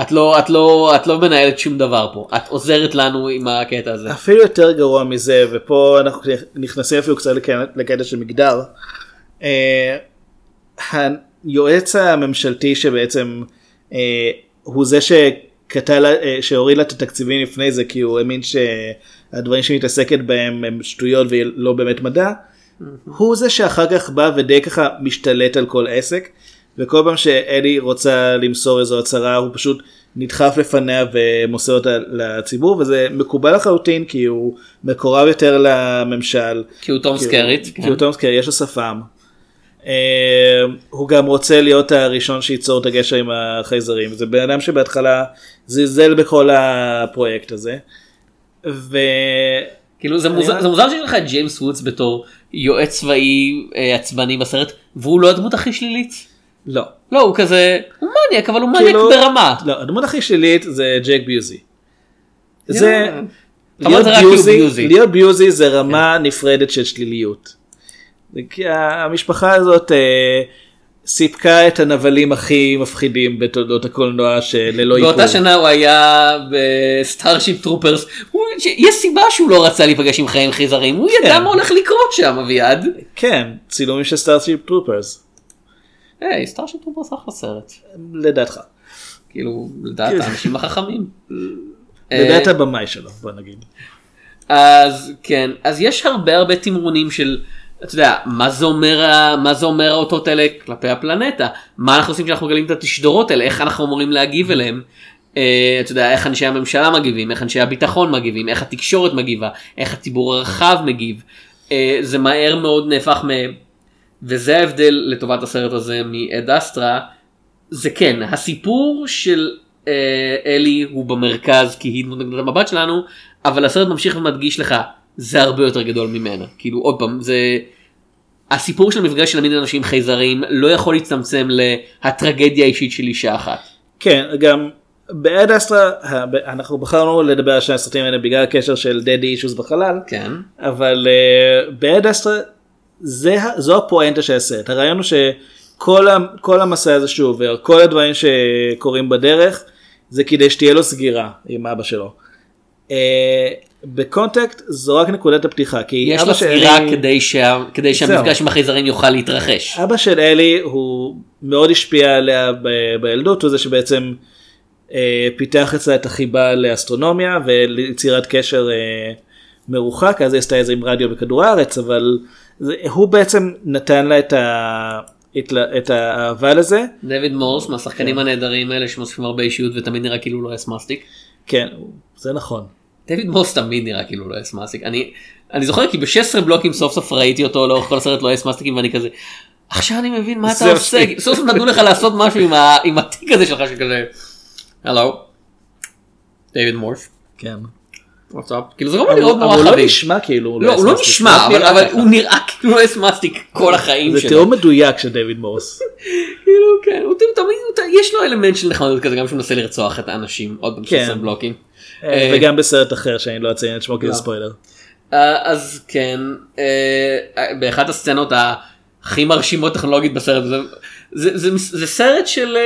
את לא, את לא, את לא מנהלת שום דבר פה, את עוזרת לנו עם הקטע הזה. אפילו יותר גרוע מזה ופה אנחנו נכנסים אפילו קצת לקטע- לקטע של מגדר. היועץ הממשלתי שבעצם אה, הוא זה שקטע לה- אה, שהוריד לה את התקציבים לפני זה כי הוא האמין שהדברים שהיא מתעסקת בהם הם שטויות ולא באמת מדע. הוא זה שאחר כך בא ודי ככה משתלט על כל עסק וכל פעם שאלי רוצה למסור איזו הצהרה הוא פשוט נדחף לפניה ומוסר אותה לציבור וזה מקובל לחלוטין כי הוא מקורב יותר לממשל. כי הוא תום סקריט, כי הוא תום סקריט, יש לו שפם. אה, הוא גם רוצה להיות הראשון שייצור את הגשר עם החייזרים זה בן אדם שבהתחלה זלזל בכל הפרויקט הזה. ו... כאילו זה מוזר, זה מוזר שיש לך את ג'יימס וודס בתור יועץ צבאי אה, עצבני בסרט, והוא לא הדמות הכי שלילית. לא. לא, הוא כזה, הוא מניאק, אבל הוא מניאק כאילו- ברמה. לא, הדמות הכי שלילית זה ג'ייק ביוזי. זה... אבל להיות ביוזי, ביוזי. להיות ביוזי זה רמה נפרדת של שליליות. כי המשפחה הזאת אה, סיפקה את הנבלים הכי מפחידים בתולדות הקולנוע שלל העיכוב. באותה שנה הוא היה בסטארשיפ טרופרס, הוא- יש סיבה שהוא לא רצה להיפגש עם חיים חייזרים, הוא ידע כן. מה הולך לקרות שם אביעד. כן, צילומים של סטארשיפ טרופרס, היי, סטארשיפ טרופרס אחלה סרט. לדעתך. כאילו, לדעת האנשים החכמים. לדעת הבמאי שלו, בוא נגיד. אז כן, אז יש הרבה הרבה תמרונים של, אתה יודע, מה זה אומר, מה זה אומר האותות האלה כלפי הפלנטה, מה אנחנו עושים כשאנחנו מגלים את התשדורות האלה, איך אנחנו אמורים להגיב אליהם. אה, אתה יודע, איך אנשי הממשלה מגיבים, איך אנשי הביטחון מגיבים, איך התקשורת מגיבה, איך הציבור הרחב מגיב. אה, זה מהר מאוד נהפך מ... וזה ההבדל לטובת הסרט הזה מאד אסטרה, זה כן, הסיפור של אה, אלי הוא במרכז כי היא נקודת המבט שלנו, אבל הסרט ממשיך ומדגיש לך, זה הרבה יותר גדול ממנה. כאילו עוד פעם, זה... הסיפור של מפגש של מין אנשים חייזרים לא יכול להצטמצם להטרגדיה האישית של אישה אחת. כן, גם באד אסטרה, אנחנו בחרנו לדבר על שני הסרטים האלה בגלל הקשר של דדי אישוס בחלל, כן. אבל uh, באד אסטרה זה, זו הפואנטה של הסרט, הרעיון הוא שכל כל המסע הזה שהוא עובר, כל הדברים שקורים בדרך, זה כדי שתהיה לו סגירה עם אבא שלו. Uh, בקונטקט זו רק נקודת הפתיחה, כי יש לה סגירה אלי- כדי, שה... כדי שהמפגש עם החייזרים יוכל להתרחש. אבא של אלי הוא מאוד השפיע עליה ב- בילדות, הוא זה שבעצם אה, פיתח אצלה את החיבה לאסטרונומיה וליצירת קשר אה, מרוחק, אז היא עשתה את זה עם רדיו בכדור הארץ, אבל זה, הוא בעצם נתן לה את, ה, את, את האהבה לזה, דויד מורס מהשחקנים כן. הנהדרים האלה שמוסיפים הרבה אישיות ותמיד נראה כאילו לועס מסטיק. כן, זה נכון. דויד מורס תמיד נראה כאילו לועס מסטיק. אני, אני זוכר כי ב-16 בלוקים סוף סוף ראיתי אותו לאורך כל הסרט לועס מסטיקים ואני כזה. עכשיו אני מבין מה אתה זה עושה. סוף סוף נתנו לך לעשות משהו עם, ה, עם הטיק הזה שלך שכזה. הלו. דויד מורס. כן. כאילו זה לא אבל נורא הוא לא חביב. נשמע כאילו הוא לא, הוא לא נשמע, רק אבל, נראה אבל ככה. הוא נראה כאילו לועס מסטיק כל החיים זה שלו. תיאור מדויק של דויד מורס. כאילו כן, הוא תמיד, יש לו אלמנט של נחמדות כזה גם שהוא מנסה לרצוח את האנשים עוד פעם כן. 16 בלוקים. אה, אה, וגם בסרט אחר שאני לא אציין את שמו כי לא. זה ספוילר. אה, אז כן, באחת הסצנות הכי מרשימות טכנולוגית בסרט הזה, זה, זה, זה, זה סרט של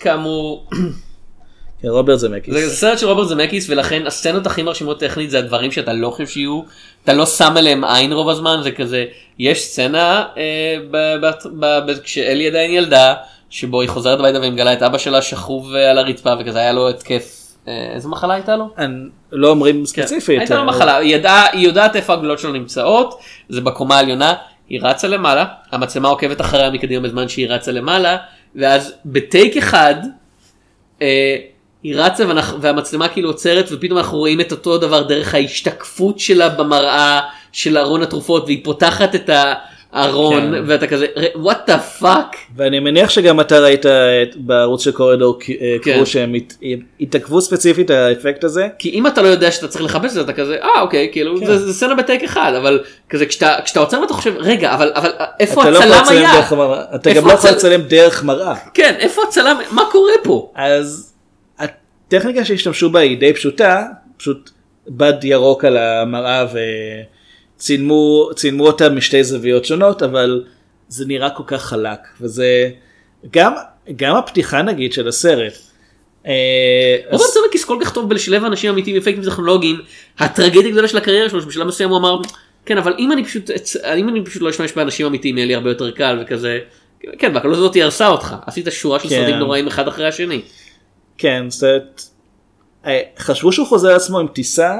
כאמור, כן, רוברט זמקיס. זה, סרט של רוברט זמקיס ולכן הסצנות הכי מרשימות טכנית זה הדברים שאתה לא חושב שיהיו, אתה לא שם עליהם עין רוב הזמן, זה כזה, יש סצנה אה, ב, ב, ב, ב, כשאלי עדיין ילדה, שבו היא חוזרת הביתה ומגלה את אבא שלה שכוב על הרצפה וכזה היה לו התקף, איזה מחלה הייתה לו? לא אומרים ספציפית. הייתה לו אבל- מחלה, היא יודעת איפה הגלולות שלו נמצאות, זה בקומה העליונה, היא רצה למעלה, המצלמה עוקבת אחריה מקדימה בזמן שהיא רצה למעלה, ואז בטייק אחד, אה, היא רצה ואנחנו, והמצלמה כאילו עוצרת ופתאום אנחנו רואים את אותו דבר דרך ההשתקפות שלה במראה של ארון התרופות והיא פותחת את הארון כן. ואתה כזה what the fuck ואני מניח שגם אתה ראית את- בערוץ של קורידור אה, כן. קרו שהם הת- התעכבו ספציפית על האפקט הזה. כי אם אתה לא יודע שאתה צריך לחפש את זה אתה כזה אה אוקיי כאילו כן. זה, זה סצנה בטייק אחד אבל כזה כשאתה כשאתה עוצר ואתה חושב רגע אבל אבל איפה אתה לא הצלם לצלם היה דרך אתה גם לא יכול הצל- לצלם דרך מראה. כן איפה הצלם מה קורה פה אז הטכניקה שהשתמשו בה היא די פשוטה, פשוט בד ירוק על המראה וצילמו צילמו אותה משתי זוויות שונות, אבל זה נראה כל כך חלק, וזה גם, גם הפתיחה נגיד של הסרט. אה, רוברט זמקיס כל כך טוב בלשלב אנשים אמיתיים אפקטים טכנולוגיים הטרגדיה הגדולה של הקריירה שלו שבשלב מסוים הוא אמר כן אבל אם אני פשוט אם אני פשוט לא אשתמש באנשים אמיתיים יהיה לי הרבה יותר קל וכזה כן והקלות הזאת הרסה אותך עשית שורה של כן. סרטים נוראים אחד אחרי השני. כן, זאת אה, חשבו שהוא חוזר לעצמו עם טיסה,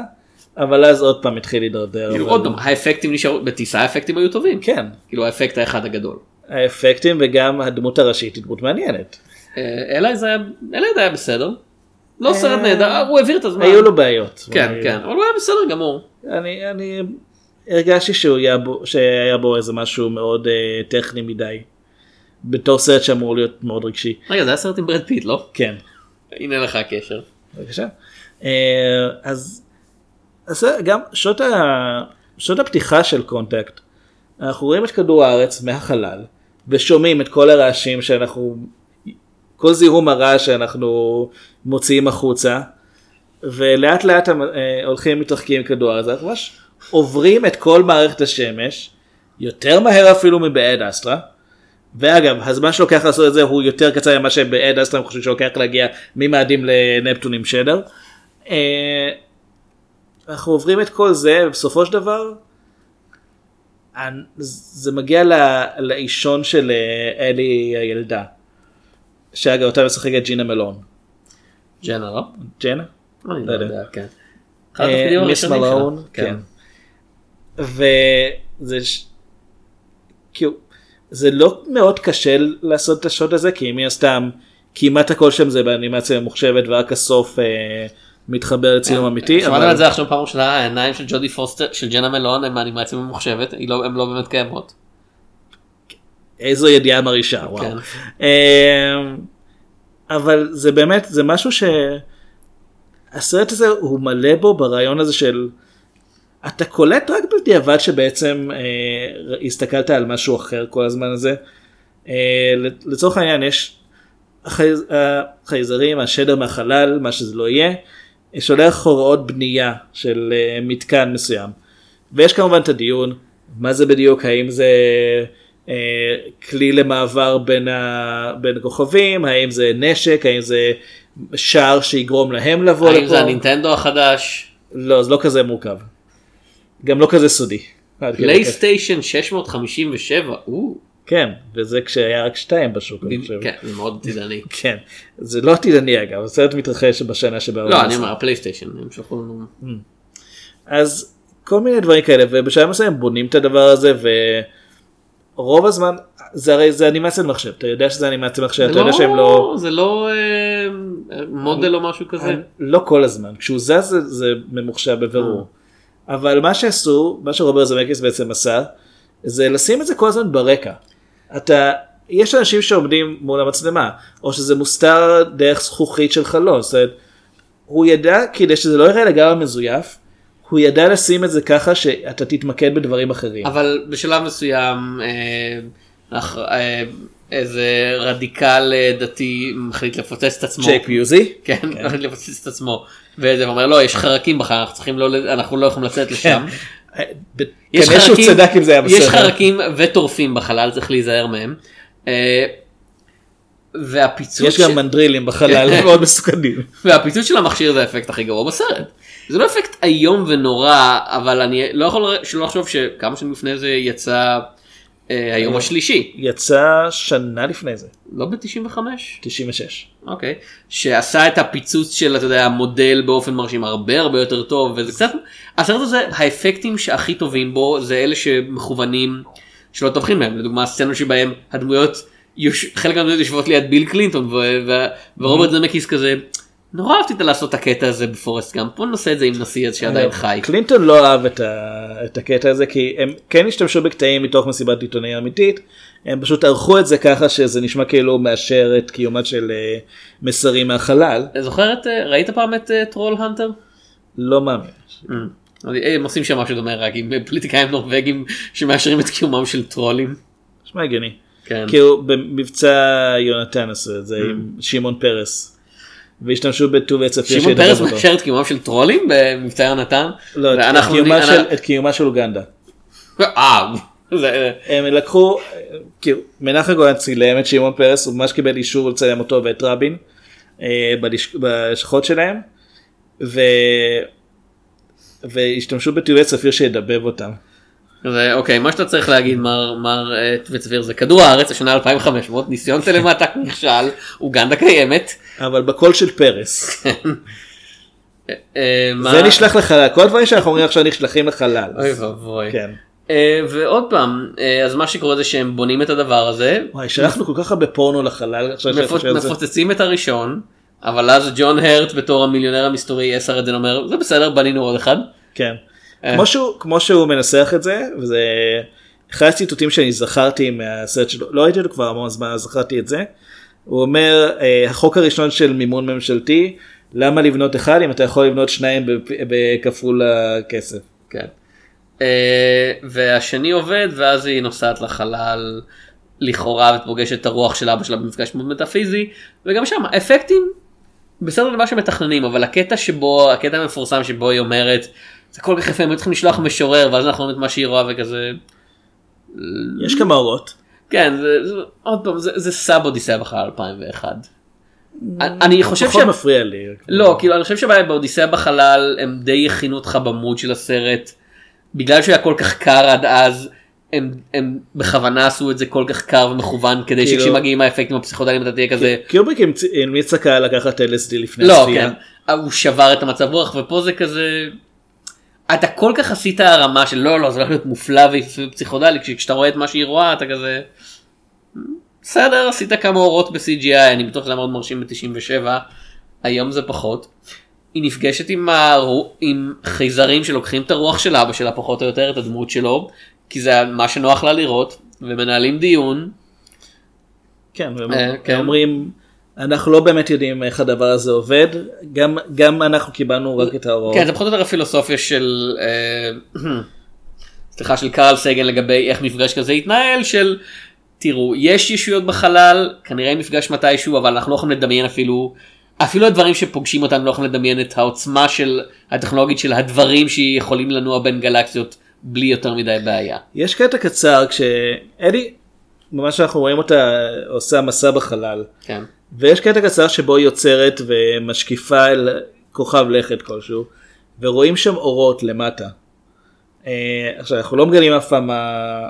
אבל אז עוד פעם התחיל להידרדר. כאילו עוד פעם האפקטים נשארו בטיסה האפקטים היו טובים כן, כאילו האפקט האחד הגדול. האפקטים וגם הדמות הראשית היא דמות מעניינת. אה, אלי זה היה אלי זה היה בסדר. לא סרט נהדר הוא העביר את הזמן. היו לו בעיות. כן כן אבל הוא היה בסדר גמור. אני, אני הרגשתי שהיה בו איזה משהו מאוד אה, טכני מדי. בתור סרט שאמור להיות מאוד רגשי. רגע זה היה סרט עם ברד פיט לא? כן, הנה לך הקשר. בבקשה. אה, אז, אז גם שעות, ה, שעות הפתיחה של קונטקט, אנחנו רואים את כדור הארץ מהחלל, ושומעים את כל הרעשים שאנחנו, כל זיהום הרעש שאנחנו מוציאים החוצה, ולאט לאט הם, אה, הולכים מתרחקים עם כדור הארץ, אנחנו ממש עוברים את כל מערכת השמש, יותר מהר אפילו מבעד אסטרה. ואגב, הזמן שלוקח לעשות את זה הוא יותר קצר ממה שבעד אסטרה הם חושבים שלוקח להגיע ממאדים לנפטון עם שדר. אנחנו עוברים את כל זה ובסופו של דבר זה מגיע ל- לאישון של אה, אלי הילדה. שאגב אותה משחקת ג'ינה מלון. ג'נה לא? ג'נה? אני לא לא יודע. כן. אה, מיס. מלון, כן. וזה ש- כאילו זה לא מאוד קשה לעשות את השוט הזה כי מן הסתם כמעט הכל שם זה באנימציה ממוחשבת ורק הסוף אה, מתחבר לצילום אמיתי. שמענו אבל- על זה עכשיו פעם ראשונה העיניים של ג'ודי פוסטר של ג'נה מלון הם אנימציה ממוחשבת היא לא- הן לא באמת קיימות. איזו ידיעה מרעישה וואו. כן. אמ, אבל זה באמת זה משהו שהסרט הזה הוא מלא בו ברעיון הזה של אתה קולט רק בדיעבד שבעצם אה, הסתכלת על משהו אחר כל הזמן הזה. אה, לצורך העניין יש החייז- החייזרים השדר מהחלל מה שזה לא יהיה שולח הוראות בנייה של אה, מתקן מסוים. ויש כמובן את הדיון מה זה בדיוק האם זה אה, כלי למעבר בין, ה... בין הכוכבים האם זה נשק האם זה שער שיגרום להם לבוא האם לפה. זה הנינטנדו החדש? לא זה לא כזה מורכב. גם לא כזה סודי. פלייסטיישן 657. או, כן וזה כשהיה רק שתיים בשוק אני חושב. כן זה מאוד עתידני. כן זה לא עתידני אגב הסרט מתרחש בשנה שבה הוא לא אני. אומר הפלייסטיישן הם שלחו לנו. אז כל מיני דברים כאלה ובשלב מסוים בונים את הדבר הזה ורוב הזמן זה הרי זה אנימציה מחשב אתה יודע שזה אנימציה מחשב אתה יודע שהם לא זה לא אה, מודל או משהו כזה. לא כל הזמן כשהוא זז זה, זה ממוחשב בבירור אבל מה שעשו מה שרוברט זמקיס בעצם עשה זה לשים את זה כל הזמן ברקע. אתה יש אנשים שעומדים מול המצלמה או שזה מוסתר דרך זכוכית של חלון. זאת אומרת, הוא ידע כדי שזה לא יראה לגמרי מזויף הוא ידע לשים את זה ככה שאתה תתמקד בדברים אחרים. אבל בשלב מסוים אה, אה, איזה רדיקל אה, דתי מחליט לפוצץ את עצמו. צ'ק מיוזי. כן, מחליט לפוצץ את עצמו. וזה אומר לא יש חרקים בחר אנחנו צריכים לא אנחנו לא יכולים לצאת לשם. יש כנראה שהוא חרקים- צדק אם זה היה יש בסדר. חרקים וטורפים בחלל צריך להיזהר מהם. אה, והפיצוץ יש גם של- מנדרילים בחלל מאוד מסוכנים. והפיצוץ של המכשיר זה האפקט הכי גרוע בסרט. זה לא אפקט איום ונורא אבל אני לא יכול שלא לחשוב שכמה שנים לפני זה יצא היום השלישי יצא שנה לפני זה לא ב-95 96. אוקיי שעשה את הפיצוץ של אתה יודע המודל באופן מרשים הרבה הרבה יותר טוב וזה קצת הסרט הזה האפקטים שהכי טובים בו זה אלה שמכוונים שלא טובחים בהם לדוגמה סצנות שבהם הדמויות. חלק מהדמויות יושבות ליד ביל קלינטון. ורוברט זמקיס כזה נורא אהבתי לעשות את הקטע הזה בפורסט גם בוא נעשה את זה עם נשיא אז שעדיין חי. קלינטון לא אהב את, ה... את הקטע הזה כי הם כן השתמשו בקטעים מתוך מסיבת עיתונאים אמיתית הם פשוט ערכו את זה ככה שזה נשמע כאילו מאשר את קיומה של אה, מסרים מהחלל זוכרת אה, ראית פעם את אה, Troll Hunter? לא מאמין. הם עושים שם משהו דומה רק עם פוליטיקאים נורבגים שמאשרים את קיומם של טרולים. נשמע הגיוני. כן. כאילו במבצע יונתן עשו את זה עם שמעון פרס. והשתמשו בטוב עץ אפיר שמעון פרס. מאשר את קיומם של טרולים במבצע יונתן? לא, את- קיומה אנחנו- של- את קיומה של אוגנדה. אה, הם לקחו, כאילו, מנחם גולן צילם את שמעון פרס, הוא ממש קיבל אישור לצלם אותו ואת רבין אה, בלש- בלשכות שלהם, ו... והשתמשו בטיולי צפיר שידבב אותם. זה אוקיי מה שאתה צריך להגיד מר מר אה, וצביר זה כדור הארץ השנה 2500 ניסיון טלמטק נכשל אוגנדה קיימת. אבל בקול של פרס. אה, מה- זה נשלח לחלל, כל הדברים שאנחנו אומרים עכשיו נשלחים לחלל. אוי ואבוי. כן. אה, ועוד פעם אה, אז מה שקורה זה שהם בונים את הדבר הזה וואי, שלחנו כל כך הרבה פורנו לחלל. מפוצצים את הראשון אבל אז ג'ון הרט בתור המיליונר המסתורי יסר עדן אומר זה בסדר בנינו עוד אחד. כן. אה. כמו שהוא, כמו שהוא מנסח את זה, וזה אחד הציטוטים שאני זכרתי מהסרט שלו, לא ראיתי אותו כבר המון זמן, זכרתי את זה. הוא אומר, אה, החוק הראשון של מימון ממשלתי, למה לבנות אחד אם אתה יכול לבנות שניים בכפול הכסף. כן. אה, והשני עובד ואז היא נוסעת לחלל לכאורה ופוגשת את הרוח של אבא שלה במפגש מאוד מטאפיזי וגם שם אפקטים בסדר למה שמתכננים אבל הקטע שבו הקטע המפורסם שבו היא אומרת זה כל כך יפה הם היו צריכים לשלוח משורר ואז אנחנו רואים את מה שהיא רואה וכזה יש כמה אורות. כן זה, זה עוד פעם זה, זה sub אודיסאה בחלל 2001. אני חושב פחות מפריע לי. לא, כאילו אני חושב שבאודיסאה בחלל הם די הכינו אותך במוד של הסרט. בגלל שהיה כל כך קר עד אז, הם, הם בכוונה עשו את זה כל כך קר ומכוון כדי כאילו- שכשמגיעים האפקטים הפסיכודליים אתה תהיה כזה, קיובריק המליץ לקהל לקחת LSD לפני לא, הצפייה. כן, הוא שבר את המצב רוח ופה זה כזה, אתה כל כך עשית הרמה של לא לא זה הולך להיות מופלא ופסיכודלי כשאתה רואה את מה שהיא רואה אתה כזה, בסדר עשית כמה אורות ב-CGI אני בטוח שזה היה מאוד מרשים ב-97 היום זה פחות. היא נפגשת עם, הרו... עם חייזרים שלוקחים את הרוח של אבא שלה פחות או יותר את הדמות שלו כי זה מה שנוח לה לראות ומנהלים דיון. כן, והם אה, כן. אומרים, אנחנו לא באמת יודעים איך הדבר הזה עובד, גם- גם אנחנו קיבלנו רק את ההוראות. כן זה פחות או יותר הפילוסופיה של אה, סליחה של קרל סגן לגבי איך מפגש כזה יתנהל של תראו יש ישויות בחלל כנראה מפגש מתישהו אבל אנחנו לא יכולים לדמיין אפילו אפילו הדברים שפוגשים אותנו לא יכולים לדמיין את העוצמה של הטכנולוגית של הדברים שיכולים לנוע בין גלקסיות בלי יותר מדי בעיה. יש קטע קצר כשאדי, ממש אנחנו רואים אותה עושה מסע בחלל, כן. ויש קטע קצר שבו היא יוצרת ומשקיפה אל כוכב לכת כלשהו, ורואים שם אורות למטה. אה, עכשיו אנחנו לא מגלים אף פעם מה,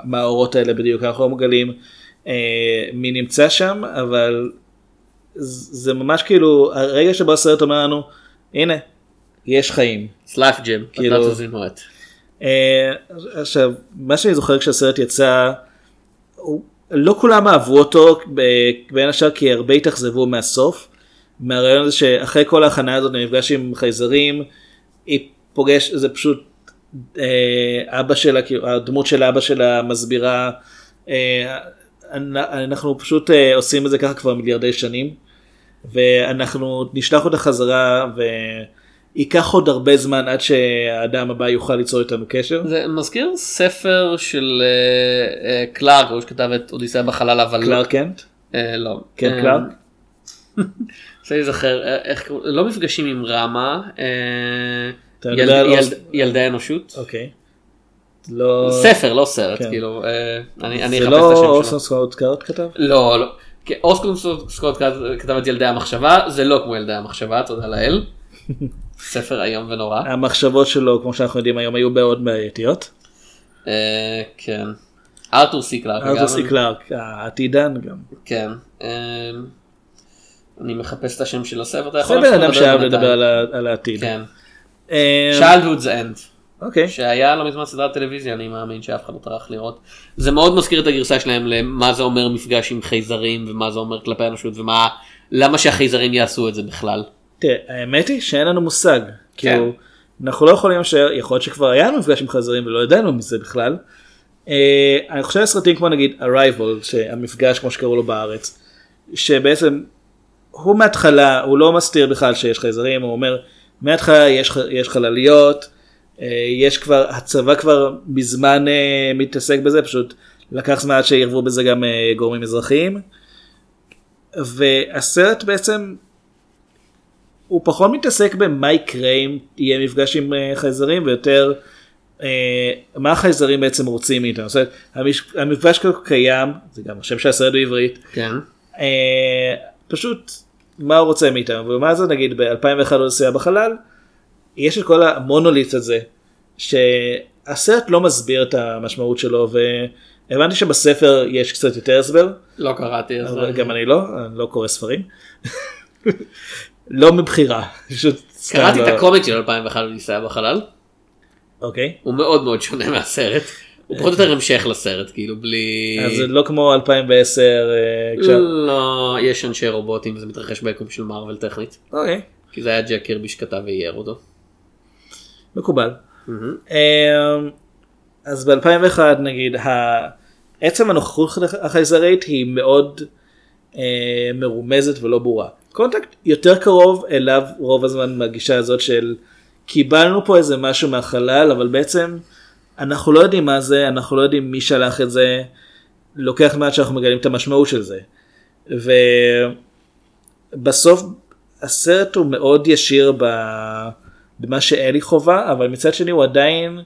מה האורות האלה בדיוק, אנחנו לא מגלים אה, מי נמצא שם, אבל זה ממש כאילו הרגע שבו הסרט אומר לנו, הנה, יש חיים. סלאפ ג'ם. כאילו-. אה, עכשיו מה שאני זוכר כשהסרט יצא הוא- לא כולם אהבו אותו בין השאר כי הרבה התאכזבו מהסוף. מהרעיון הזה שאחרי כל ההכנה הזאת למפגש עם חייזרים היא פוגש זה פשוט אה, אבא שלה כאילו הדמות של אבא שלה מסבירה אה, אנ- אנחנו פשוט אה, עושים את זה ככה כבר מיליארדי שנים ואנחנו נשלח אותה חזרה וייקח עוד הרבה זמן עד שהאדם הבא יוכל ליצור איתנו קשר. זה מזכיר ספר של אה, אה, קלארק הוא שכתב את אודיסאה בחלל אבל לא- קלארק קנט? אה, לא. כן, קלארק? רוצה להיזכר איך קראו לא מפגשים עם רמה אוס- ילדי האנושות. אוקיי. לא... ספר לא סרט כן. כאילו אני אני זה אחפש את לא השם אוסון שלו. סקוט קארט כתב? לא לא. אוסקר סקוט כתב את ילדי המחשבה זה לא כמו ילדי המחשבה תודה לאל. ספר איום ונורא. המחשבות שלו כמו שאנחנו יודעים היום היו מאוד בעייתיות. אה, כן. ארתור סי קלארק. ארתור. סי קלארק העתידן גם. כן. אה, אני מחפש את השם של הספר. אתה זה יכול בן להמשיך אדם שאהב. לדבר על העתיד. כן. אה, Childhood's End. אוקיי. שהיה לא מזמן סדרת טלוויזיה אני מאמין שאף אחד לא טרח לראות. זה מאוד מזכיר את הגרסה שלהם למה זה אומר מפגש עם חייזרים ומה זה אומר כלפי האנושות ומה למה שהחייזרים יעשו את זה בכלל. תראה, האמת היא שאין לנו מושג. כן. כאילו, אנחנו לא יכולים לשער, יכול להיות שכבר היה לנו מפגש עם חזרים ולא ידענו מזה בכלל. אה, אני חושב על סרטים כמו נגיד Arrival, שהמפגש כמו שקראו לו בארץ, שבעצם הוא מההתחלה, הוא לא מסתיר בכלל שיש חייזרים, הוא אומר מההתחלה יש, יש חלליות, אה, יש כבר, הצבא כבר מזמן אה, מתעסק בזה, פשוט לקח זמן עד שירבו בזה גם גורמים אזרחיים. והסרט בעצם הוא פחות מתעסק במה יקרה אם יהיה מפגש עם אה, חייזרים ויותר אה, מה החייזרים בעצם רוצים מאיתנו. זאת אומרת, המפגש כבר קיים, זה גם השם של הסרט בעברית, כן. אה, פשוט מה הוא רוצה מאיתנו? ומה זה נגיד ב-2001 אודיסיאה בחלל? יש את כל המונוליט הזה שהסרט לא מסביר את המשמעות שלו והבנתי שבספר יש קצת יותר הסבר. לא קראתי אז אבל גם אני לא אני לא קורא ספרים לא מבחירה קראתי את לא- הקומיקס של 2001 וניסה בחלל אוקיי הוא מאוד מאוד שונה מהסרט. הוא פחות או יותר המשך לסרט כאילו בלי אז זה לא כמו 2010 אה, לא יש אנשי רובוטים וזה מתרחש ביקום של מארוול טכנית אוקיי כי זה היה ג'ק קירבי שכתב ואייר אותו. מקובל. אמ, אז ב-2001 נגיד עצם הנוכחות החייזרית היא מאוד אה, מרומזת ולא ברורה. קונטקט יותר קרוב אליו רוב הזמן מהגישה הזאת של קיבלנו פה איזה משהו מהחלל אבל בעצם אנחנו לא יודעים מה זה אנחנו לא יודעים מי שלח את זה לוקח מעט שאנחנו מגלים את המשמעות של זה. ובסוף הסרט הוא מאוד ישיר. במה שאלי חווה אבל מצד שני הוא עדיין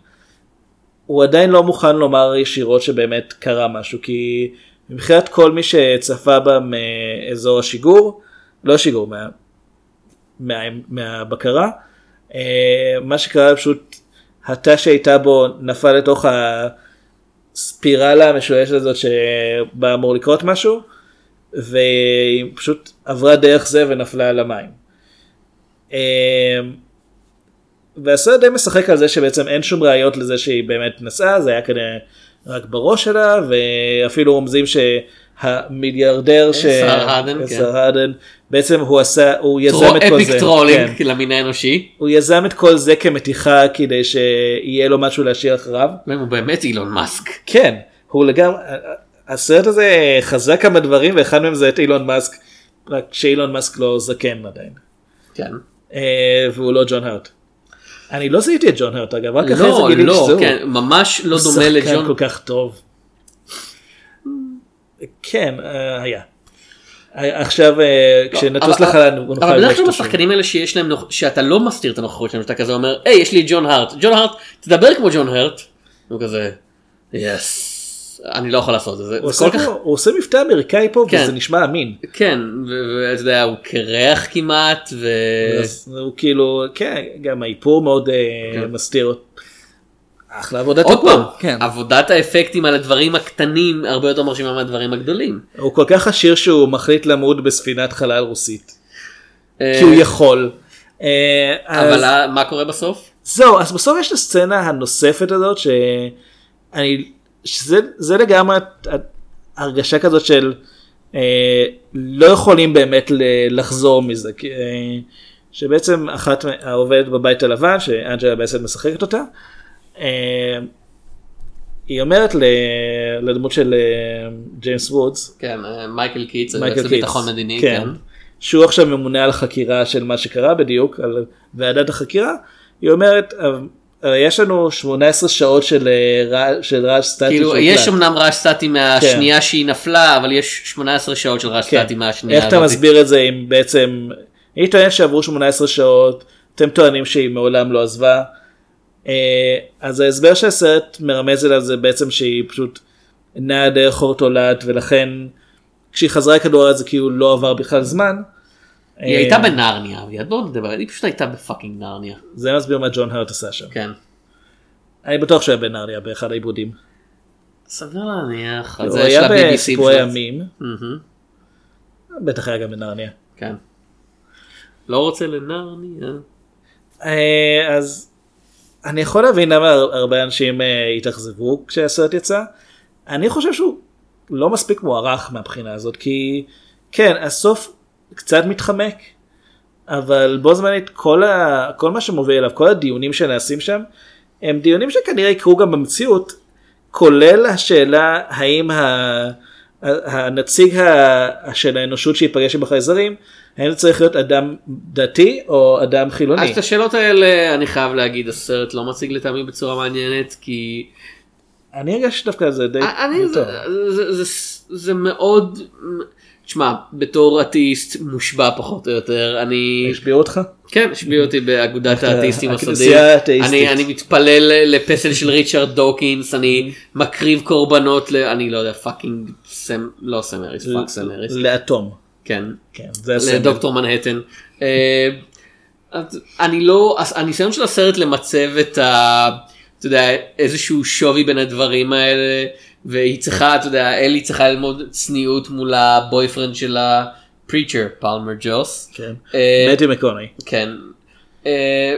הוא עדיין לא מוכן לומר ישירות שבאמת קרה משהו כי מבחינת כל מי שצפה בה מאזור השיגור לא שיגור מה, מה, מהבקרה אה, מה שקרה פשוט התא שהייתה בו נפל לתוך הספירלה המשולשת הזאת שבה אמור לקרות משהו והיא פשוט עברה דרך זה ונפלה על המים. אה, והסרט די משחק על זה שבעצם אין שום ראיות לזה שהיא באמת נסעה, זה היה כנראה רק בראש שלה, ואפילו רומזים ש... האדן, כן. שר האדן, בעצם הוא עשה, הוא יזם את כל זה, epic trolling כן. למין האנושי. הוא יזם את כל זה כמתיחה כדי שיהיה לו משהו להשאיר אחריו. הוא באמת אילון מאסק. כן, הוא לגמרי, הסרט הזה חזה כמה דברים ואחד מהם זה את אילון מאסק, רק שאילון מאסק לא זקן עדיין, כן. אה, והוא לא ג'ון הרט. אני לא זיהיתי את ג'ון הרט אגב, רק אחרי זה לא, גיליתי לא, שזה הוא. כן, ממש לא הוא דומה שחקן לג'ון. כל כך טוב. כן, אה, היה. אה, עכשיו אה, כשנטוס אבל- לחלל נוכל אבל בדרך כלל. בשחקנים האלה שיש להם שאתה לא מסתיר את הנוכחות שלהם שאתה כזה אומר היי יש לי ג'ון הארט ג'ון הארט תדבר כמו ג'ון הארט. הוא כזה יס אני לא יכול לעשות את זה. הוא זה עושה כל כך פה- הוא עושה מבטא אמריקאי פה כן. וזה נשמע אמין. כן ואתה יודע הוא קרח כמעט ו... הוא כאילו, כן, גם האיפור מאוד כן. מסתיר. אחלה עבודת עוד. פעם כן. עבודת האפקטים על הדברים הקטנים הרבה יותר מרשימה מהדברים הגדולים. הוא כל כך עשיר שהוא מחליט למות בספינת חלל רוסית. אה, כי הוא יכול. אה, אז- אבל ה- מה קורה בסוף? זהו, אז בסוף יש את הסצנה הנוספת הזאת שאני, שזה זה לגמרי הרגשה כזאת של אה, לא יכולים באמת לחזור מזה. כי, אה, שבעצם אחת העובדת בבית הלבן, שאנג'לה באסט משחקת אותה, היא אומרת לדמות של אה, ג'יימס וודס, כן אה, מייקל קיטס מייקל קיטס, לביטחון מדיני. כן, כן. שהוא עכשיו ממונה על החקירה של מה שקרה בדיוק, על ועדת החקירה, היא אומרת, "אה, יש לנו 18 שעות של אה, רע- של רעש סטטי. כאילו שהוקלט." יש אמנם רעש סטטי מהשנייה שהיא נפלה אבל יש 18 שעות של רעש כן. סטטי מהשנייה. איך אתה הזאת. מסביר את זה אם בעצם, היא טוענת שעברו 18 שעות, אתם טוענים שהיא מעולם לא עזבה. אה, אז ההסבר שהסרט מרמז אליו זה בעצם שהיא פשוט נעה דרך חור תולעת ולכן כשהיא חזרה לכדור זה כאילו לא עבר בכלל זמן. היא הייתה בנרניה אביעד בוא נדבר היא פשוט הייתה בפאקינג נרניה. זה מסביר מה ג'ון הרט עשה שם. כן. אני בטוח שהוא היה בנרניה באחד העיבודים. סביר להניח. הוא היה בסיפורי. ימים, בטח היה גם בנרניה. כן. לא רוצה לנרניה. אה, אז אני יכול להבין למה הר- הרבה אנשים אה, התאכזבו כשהסרט יצא. אני חושב שהוא לא מספיק מוערך מהבחינה הזאת כי כן הסוף קצת מתחמק אבל בו זמנית כל, ה... כל מה שמוביל אליו כל הדיונים שנעשים שם הם דיונים שכנראה יקרו גם במציאות כולל השאלה האם ה... הנציג ה... של האנושות שייפגש עם החייזרים האם זה צריך להיות אדם דתי או אדם חילוני. אז את השאלות האלה אני חייב להגיד הסרט לא מציג לטעמי בצורה מעניינת כי אני הרגשתי דווקא זה די אני די זה, טוב. זה, זה, זה מאוד תשמע בתור אתאיסט מושבע פחות או יותר אני השביעו אותך? כן השביעו אותי באגודת האתאיסטים הסודית. אני, אני מתפלל לפסל של ריצ'רד דוקינס אני מקריב קורבנות ל... אני לא יודע פאקינג סם לא סמריס פאק סמריס לאטום. כן כן, זה. לדוקטור מנהטן. אה, אני לא, הניסיון של הסרט למצב את ה... אתה יודע, איזשהו שווי בין הדברים האלה, והיא צריכה, אתה יודע, אלי צריכה ללמוד צניעות מול הבויפרנד של הפריצ'ר, פלמר ג'וס. כן. אה, מתי מקוני. כן. אה,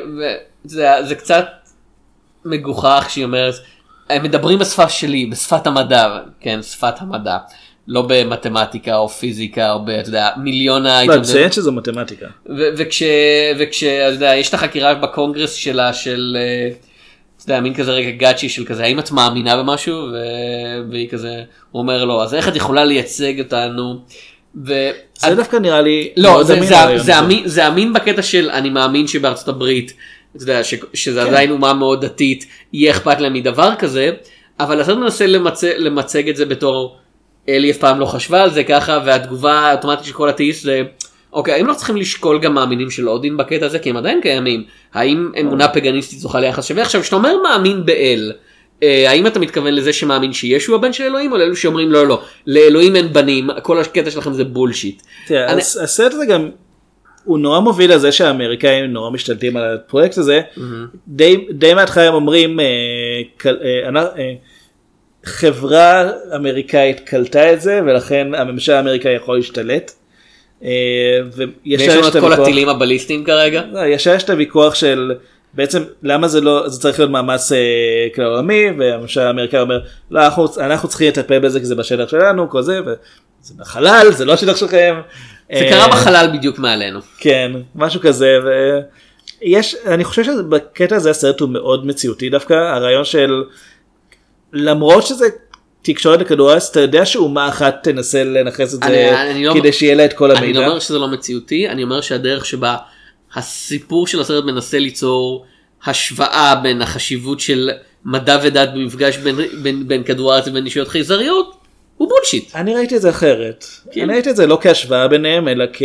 זה קצת מגוחך שהיא אומרת, הם מדברים בשפה שלי, בשפת המדע, כן, שפת המדע. לא במתמטיקה או פיזיקה או ב, אתה יודע, מיליון ה... לא, תציין שזו מתמטיקה. וכש... וכש... אתה יודע, יש את החקירה בקונגרס שלה של... אה, אתה יודע, מין כזה רגע גאצ'י של כזה, האם את מאמינה במשהו? ו... והיא כזה, הוא אומר לו, אז איך את יכולה לייצג אותנו? ו... זה דווקא נראה לי... לא, זה, אמין זה, זה, הזה. אמין, זה אמין בקטע של אני מאמין שבארצות הברית, אתה יודע, ש, שזה כן. עדיין אומה מאוד דתית, יהיה אכפת להם מדבר כזה, אבל הסרט מנסה למצ... למצג את זה בתור אלי אף פעם לא חשבה על זה ככה, והתגובה האוטומטית של כל אתאיסט זה, אוקיי, האם לא צריכים לשקול גם מאמינים של אודין בקטע הזה, כי הם עדיין קיימים, האם אמונה פגניסטית זוכה ליחס שווה? עכשיו, כשאתה אומר מאמין באל, אה, האם אתה מתכוון לזה שמאמין שישו הבן של אלוהים, או לאלו שאומרים לא לא, לאלוהים אין בנים, כל הקטע שלכם זה בולשיט. תראה, אני- הס- הסרט הזה גם הוא נורא מוביל לזה שהאמריקאים נורא משתלטים על הפרויקט הזה. די, די מההתחלה הם אומרים אה, כל- אה, אה, חברה אמריקאית קלטה את זה ולכן הממשל האמריקאי יכול להשתלט. אה, ויש לנו את כל הטילים הבליסטיים כרגע. לא, ישר יש את הוויכוח של בעצם למה זה לא זה צריך להיות מאמץ אה, כלל עולמי והממשל האמריקאי אומר לא אנחנו, אנחנו צריכים לטפל בזה כי זה בשטח שלנו כל זה וזה בחלל זה לא השטח שלכם. זה אה, קרה בחלל בדיוק מעלינו. כן משהו כזה ויש אני חושב שבקטע הזה הסרט הוא מאוד מציאותי דווקא הרעיון של למרות שזה תקשורת לכדור הארץ אתה יודע שאומה אחת תנסה לנכס את אני- זה אני לא- כדי שיהיה לה את כל אני המידע. לא אומר שזה לא מציאותי, אני אומר שהדרך שבה הסיפור של הסרט מנסה ליצור השוואה בין החשיבות של מדע ודת במפגש בין, בין, בין כדור הארץ לבין אישיות חייזריות, הוא בולשיט. אני ראיתי את זה אחרת. כן. אני ראיתי את זה לא כהשוואה ביניהם, אלא כ...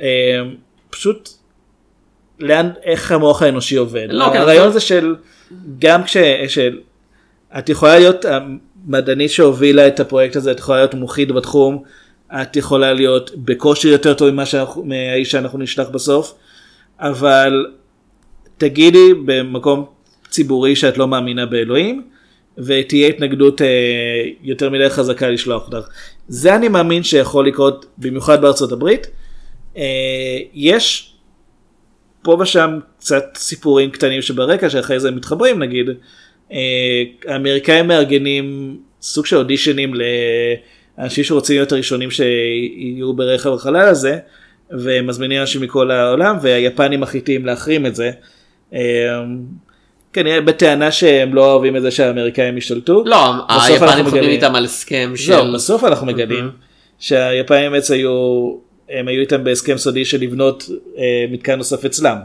אה, פשוט לאן, איך המוח האנושי עובד. לא, כן, הרעיון אבל- זה של, גם כש... של... את יכולה להיות המדענית שהובילה את הפרויקט הזה, את יכולה להיות מומחית בתחום, את יכולה להיות בקושי יותר טוב ממה שאנחנו, שאנחנו נשלח בסוף, אבל תגידי במקום ציבורי שאת לא מאמינה באלוהים, ותהיה התנגדות אה, יותר מדי חזקה לשלוח אותך. זה אני מאמין שיכול לקרות במיוחד בארצות הברית. אה, יש פה ושם קצת סיפורים קטנים שברקע שאחרי זה מתחברים נגיד. אה, האמריקאים מארגנים סוג של אודישנים לאנשים שרוצים להיות הראשונים שיהיו ברכב החלל הזה ומזמינים אנשים מכל העולם והיפנים מחליטים להחרים את זה. אה, כנראה בטענה שהם לא אוהבים את זה שהאמריקאים השתלטו. לא, היפנים חותמים איתם על הסכם של... זהו, בסוף אנחנו מגלים שהיפנים באמת היו, הם היו איתם בהסכם סודי של לבנות אה, מתקן נוסף אצלם.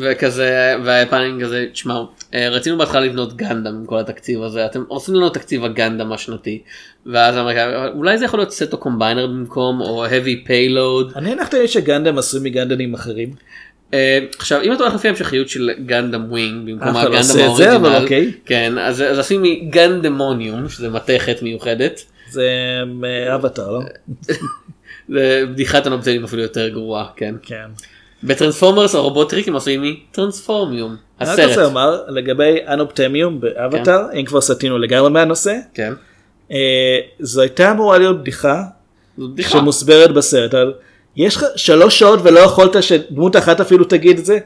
וכזה והיפנים כזה תשמעו אה, רצינו בהתחלה לבנות גנדם עם כל התקציב הזה אתם עושים לנו תקציב הגנדם השנתי ואז האמריקאים, אולי זה יכול להיות סטו combiner במקום או heavy payload אני הנחתי לי שגנדם עשוי מגנדמים אחרים. אה, עכשיו אם אתה הולך לפי המשכיות של גנדם ווינג במקום אחד לא הגנדם ה original. כן אז אז עושים מגנדמוניום שזה מתכת מיוחדת זה אבטר, לא? זה בדיחת הנובטלים אפילו יותר גרועה כן כן. בטרנספורמרס הרובוטריקים עשויים מטרנספורמיום אני רק רוצה הסרט לומר לגבי אנופטמיום באבטר, אם כבר סטינו לגמרי מהנושא, כן אה, זו הייתה אמורה להיות בדיחה בדיחה. שמוסברת בסרט. יש לך שלוש שעות ולא יכולת שדמות אחת אפילו תגיד את זה,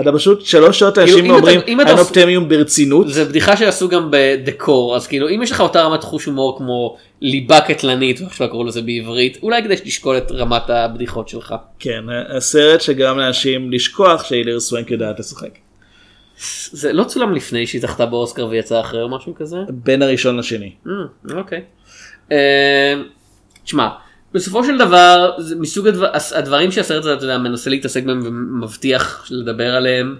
אתה פשוט שלוש שעות כאילו, אנשים אומרים אין אופטימיום ברצינות. זה בדיחה שעשו גם בדקור אז כאילו אם יש לך אותה רמת חוש הומור כמו ליבה קטלנית ואיך שלא קראו לזה בעברית אולי כדי שתשקול את רמת הבדיחות שלך. כן, הסרט שגרם לאנשים לשכוח שהילר סוונק יודעת לשחק. זה לא צולם לפני שהיא זכתה באוסקר ויצא אחרי או משהו כזה? בין הראשון לשני. Mm, אוקיי. אה, תשמע, בסופו של דבר זה מסוג הדבר, הדברים שהסרט הזה אתה יודע, מנסה להתעסק בהם ומבטיח לדבר עליהם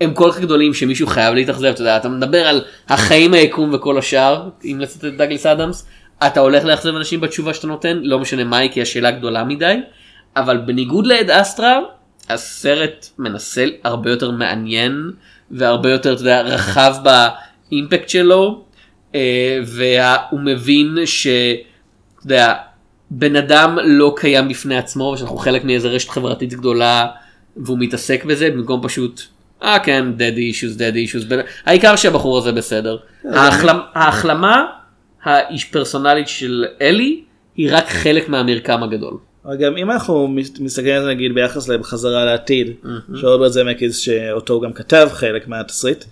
הם כל כך גדולים שמישהו חייב להתאכזב אתה יודע אתה מדבר על החיים היקום וכל השאר אם לצאת את דגליס אדמס אתה הולך לאכזב אנשים בתשובה שאתה נותן לא משנה מהי כי השאלה גדולה מדי אבל בניגוד לעד אסטרה הסרט מנסה הרבה יותר מעניין והרבה יותר אתה יודע, רחב באימפקט שלו אה, והוא מבין שאתה יודע, בן אדם לא קיים בפני עצמו ושאנחנו חלק מאיזה רשת חברתית גדולה והוא מתעסק בזה במקום פשוט אה כן issues dead issues בן- העיקר שהבחור הזה בסדר. ההחלמה, ההחלמה האיש פרסונלית של אלי היא רק חלק מהמרקם הגדול. גם אם אנחנו מס- מסתכלים על זה נגיד ביחס לחזרה לעתיד, שרוברט זמקיס שאותו הוא גם כתב חלק מהתסריט, אה,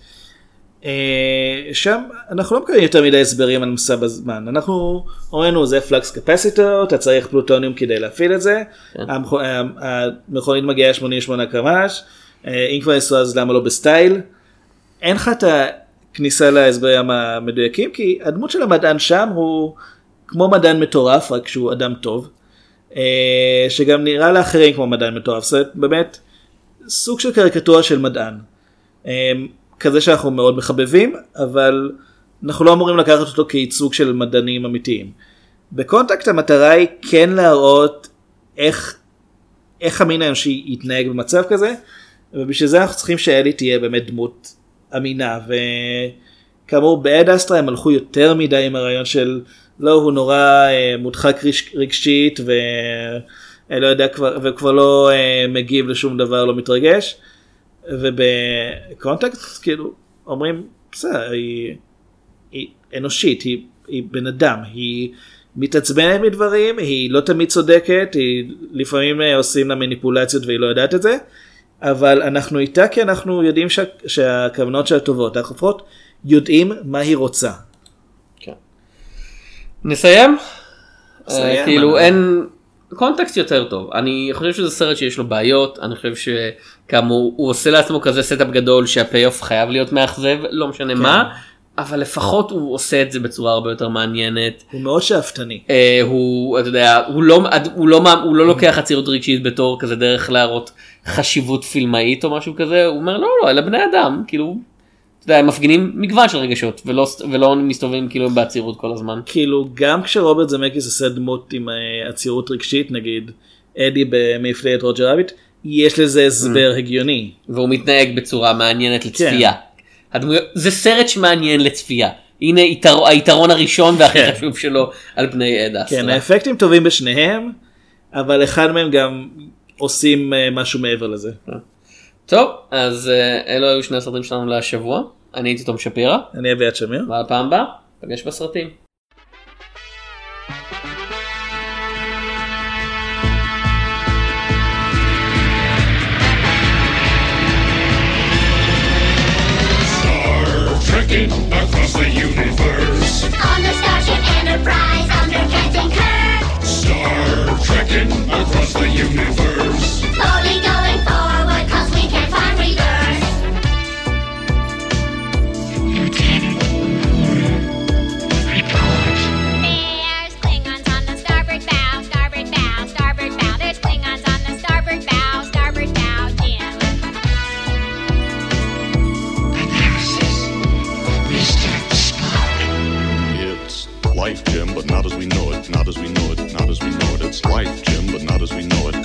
שם אנחנו לא מקבלים יותר מדי הסברים על מסע בזמן, אנחנו אומרים לנו זה פלקס קפסיטור, אתה צריך פלוטוניום כדי להפעיל את זה, המכ- ה- המכונית מגיעה 88 קמ"ש, אה, אם כבר ניסו אז למה לא בסטייל, אין לך את הכניסה להסברים המדויקים כי הדמות של המדען שם הוא כמו מדען מטורף רק שהוא אדם טוב. אה, שגם נראה לאחרים כמו מדען מטורף, זה באמת סוג של קריקטורה של מדען. אה, כזה שאנחנו מאוד מחבבים, אבל אנחנו לא אמורים לקחת אותו כייצוג של מדענים אמיתיים. בקונטקט המטרה היא כן להראות איך, איך המין האנושי יתנהג במצב כזה, ובשביל זה אנחנו צריכים שאלי תהיה באמת דמות אמינה, וכאמור באד אסטרה הם הלכו יותר מדי עם הרעיון של לא הוא נורא אה, מודחק רגש- רגשית ולא יודע כבר וכבר לא אה, מגיב לשום דבר לא מתרגש ובקונטקט כאילו אומרים בסדר היא, היא אנושית היא, היא בן אדם היא מתעצבנת מדברים היא לא תמיד צודקת היא לפעמים אה, עושים לה מניפולציות והיא לא יודעת את זה אבל אנחנו איתה כי אנחנו יודעים שה, שהכוונות שלה טובות אנחנו לפחות יודעים מה היא רוצה. נסיים? נסיים, אה, כאילו אין קונטקט יותר טוב אני חושב שזה סרט שיש לו בעיות אני חושב שכאמור הוא עושה לעצמו כזה setup גדול שה payoff חייב להיות מאכזב לא משנה כן. מה אבל לפחות הוא עושה את זה בצורה הרבה יותר מעניינת. הוא מאוד שאפתני. אה, הוא אתה יודע הוא לא הוא לא הוא לא לוקח עצירות רגשית בתור כזה דרך להראות חשיבות פילמאית או משהו כזה הוא אומר לא לא אלה בני אדם כאילו. יודע, הם מפגינים מגוון של רגשות ולא ולא מסתובבים כאילו בעצירות כל הזמן. כאילו גם כשרוברט זמקיס עושה דמות עם אה, עצירות רגשית נגיד אדי במפלגת רוג'ר רביט יש לזה הסבר הגיוני. והוא מתנהג בצורה מעניינת כן. לצפייה. הדמויות, זה סרט שמעניין לצפייה. הנה יתר, היתרון הראשון והכי כן. חשוב שלו על פני עד אסטרה. כן האפקטים טובים בשניהם אבל אחד מהם גם עושים אה, משהו מעבר לזה. טוב, אז אה, אלו היו שני הסרטים שלנו להשבוע. אני הייתי תום שפירא, אני אביעד שמיר. ועד פעם הבאה, פגש בסרטים. Across the universe. On the Starship Enterprise under Captain Kirk. Star trekking across the universe. Slowly Not as we know it. Not as we know it. It's life, Jim, but not as we know it.